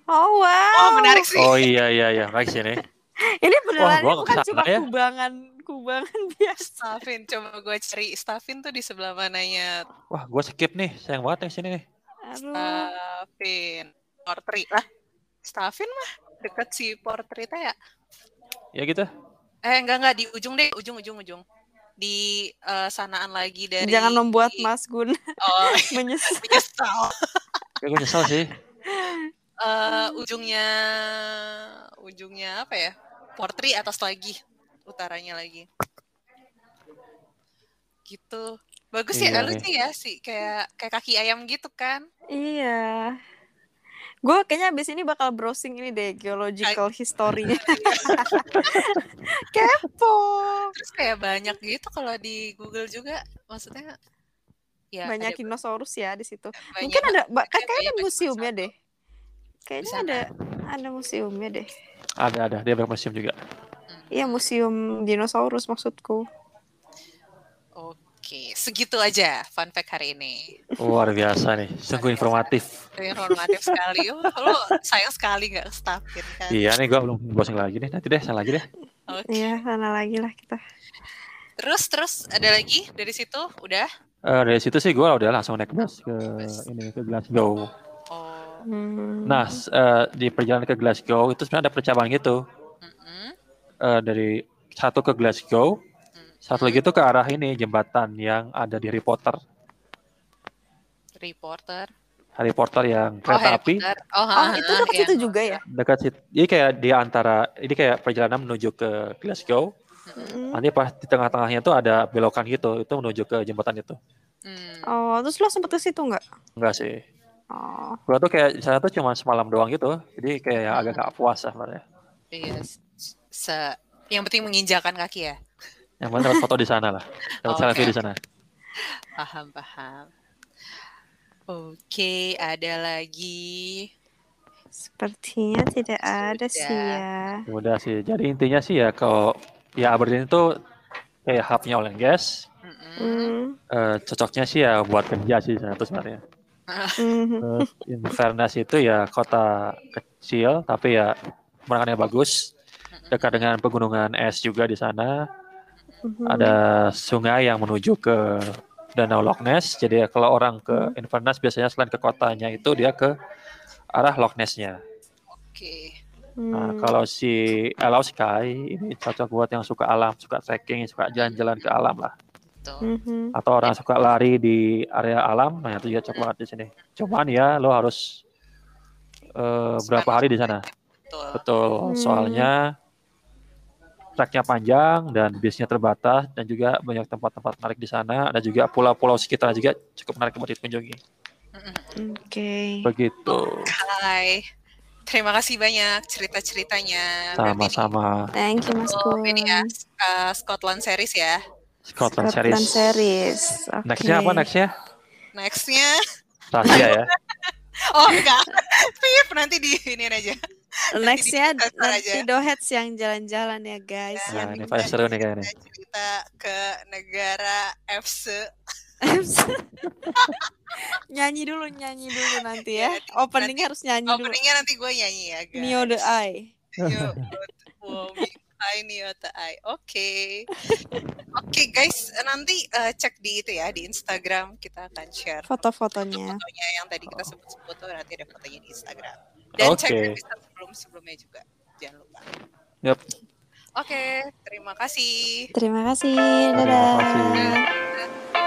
Speaker 1: Oh wow.
Speaker 2: Oh, menarik sih.
Speaker 3: Oh iya iya iya, baik sini.
Speaker 1: Ini beneran
Speaker 3: gua
Speaker 1: ini bukan
Speaker 3: ke sana
Speaker 1: cuma
Speaker 3: ya.
Speaker 1: kubangan kubangan biasa.
Speaker 2: Staffin, coba gue cari Staffin tuh di sebelah mananya
Speaker 3: Wah, gua skip nih, sayang banget yang sini nih.
Speaker 1: Aduh.
Speaker 2: Staffin. Portrait lah. Staffin mah deket si portrait ya.
Speaker 3: Ya gitu.
Speaker 2: Eh enggak enggak di ujung deh, ujung ujung ujung. Di eh, sanaan lagi dari
Speaker 1: Jangan membuat Mas Gun
Speaker 2: Oh,
Speaker 1: menyesal.
Speaker 2: menyesal.
Speaker 3: Kayak gue nyesel sih.
Speaker 2: Eh, ujungnya ujungnya apa ya? Portri atas lagi, utaranya lagi. Gitu. Bagus
Speaker 3: Iya
Speaker 2: ya, lucu
Speaker 3: nih.
Speaker 2: ya sih kayak kayak kaki ayam gitu kan.
Speaker 1: Iya. Gue kayaknya abis ini bakal browsing ini deh geological history-nya. Kepo.
Speaker 2: Terus kayak banyak gitu kalau di Google juga, maksudnya ya
Speaker 1: Banyak
Speaker 2: ada
Speaker 1: dinosaurus ya di situ. Mungkin ada kan
Speaker 2: kayak
Speaker 1: kayaknya ada museumnya deh. Kayaknya
Speaker 2: Bisa
Speaker 1: ada ada museumnya deh.
Speaker 3: Ada ada dia banyak museum juga.
Speaker 1: Iya museum dinosaurus maksudku.
Speaker 2: Oke, segitu aja fun fact hari ini.
Speaker 3: Luar biasa nih, sungguh informatif.
Speaker 2: Informatif sekali. Oh, lo sayang sekali nggak stafin kan.
Speaker 3: Iya nih gue belum browsing lagi nih. Nanti deh, saya lagi deh.
Speaker 2: Oke.
Speaker 1: Iya sana lagi lah kita.
Speaker 2: Terus terus ada lagi dari situ udah.
Speaker 3: Eh, dari situ sih gue udah langsung naik bus ke ini ke Glasgow.
Speaker 2: Oh.
Speaker 1: Hmm.
Speaker 3: Nah, eh, di perjalanan ke Glasgow itu sebenarnya ada percobaan gitu.
Speaker 2: mm-mm.
Speaker 3: Eh, dari satu ke Glasgow, satu lagi itu ke arah ini jembatan yang ada di Harry Potter.
Speaker 2: Reporter.
Speaker 3: Harry Potter yang
Speaker 2: Oh,
Speaker 3: kereta
Speaker 2: Harry
Speaker 3: api
Speaker 2: Potter. Oh,
Speaker 1: Oh
Speaker 2: ha,
Speaker 1: itu dekat
Speaker 2: iya.
Speaker 1: situ juga ya?
Speaker 3: dekat situ. Ini kayak di antara ini kayak perjalanan menuju ke Glasgow.
Speaker 1: Hmm.
Speaker 3: Nanti pas di tengah-tengahnya tuh ada belokan gitu, itu menuju ke jembatan itu.
Speaker 2: Hmm.
Speaker 1: Oh terus lo sempet ke situ nggak?
Speaker 3: Enggak sih.
Speaker 1: Oh.
Speaker 3: Gua tuh kayak di sana tuh cuma semalam doang gitu. Jadi kayak agak gak puas lah sebenarnya.
Speaker 2: Iya. Se yang penting menginjakan kaki ya.
Speaker 3: Yang penting dapat foto di sana lah. Dapat selfie di sana.
Speaker 2: Paham paham. Oke, ada lagi.
Speaker 1: Sepertinya tidak ada sih ya.
Speaker 3: Udah sih. Jadi intinya sih ya kalau ya Aberdeen itu kayak hubnya oil and gas.
Speaker 2: Mm-mm.
Speaker 1: Hmm.
Speaker 3: Eh, cocoknya sih ya buat kerja sih tuh sebenarnya.
Speaker 1: Mhm.
Speaker 3: Terus Inverness itu ya kota kecil tapi ya pemandangannya bagus. Dekat dengan pegunungan es juga di sana.
Speaker 1: Mhm.
Speaker 3: Ada sungai yang menuju ke Danau Loch Ness. Jadi ya kalau orang ke Inverness biasanya selain ke kotanya itu dia ke arah Loch Ness-nya.
Speaker 2: Oke.
Speaker 3: Nah,
Speaker 1: Hmm.
Speaker 3: kalau si Allow Sky ini cocok buat yang suka alam, suka trekking, suka jalan-jalan ke alam lah.
Speaker 2: Tuh.
Speaker 1: Mhm.
Speaker 3: Atau orang suka lari di area alam, nah itu juga cocok banget di sini. Cuman ya lo harus eh, berapa hari di sana?
Speaker 2: Betul.
Speaker 3: Betul,
Speaker 1: Hmm.
Speaker 3: soalnya treknya panjang dan bisnya terbatas dan juga banyak tempat-tempat menarik di sana. Ada juga pulau-pulau sekitar juga cukup menarik buat dikunjungi.
Speaker 1: Oke.
Speaker 3: Begitu.
Speaker 2: Hai. Terima kasih banyak cerita-ceritanya.
Speaker 3: Sama-sama.
Speaker 1: Thank you Mas
Speaker 2: Oh,
Speaker 1: Kun.
Speaker 2: ini ya uh, Scotland series ya.
Speaker 3: Scotland,
Speaker 1: Scotland
Speaker 3: Series.
Speaker 1: series. Oke.
Speaker 3: Nextnya apa nextnya?
Speaker 2: Nextnya,
Speaker 3: Rahasia ya.
Speaker 2: oh enggak, Pip nanti di ini aja.
Speaker 1: Nextnya
Speaker 2: Nanti.
Speaker 1: Dohets yang jalan-jalan ya guys.
Speaker 2: Ya.
Speaker 3: Nah,
Speaker 1: yang
Speaker 3: ini pasti seru nih kayaknya.
Speaker 2: Kita cerita ke negara FC.
Speaker 1: nyanyi dulu nyanyi dulu nanti ya.
Speaker 2: Iya,
Speaker 1: Openingnya harus nyanyi dulu.
Speaker 2: Openingnya nanti gue nyanyi ya guys.
Speaker 1: Neo the Eye.
Speaker 2: Yo, wow, I Neo the Eye. Oke, oke guys, nanti uh, cek di itu ya di Instagram kita akan share
Speaker 1: Foto-fotonya.
Speaker 2: fotonya yang tadi kita sebut-sebut tuh nanti ada fotonya di Instagram. Dan cek
Speaker 3: Oke.
Speaker 2: episode sebelum-sebelumnya juga. Jangan lupa.
Speaker 3: Yap.
Speaker 2: Oke, terima kasih.
Speaker 1: Terima kasih.
Speaker 3: Terima
Speaker 1: Dadah.
Speaker 3: kasih.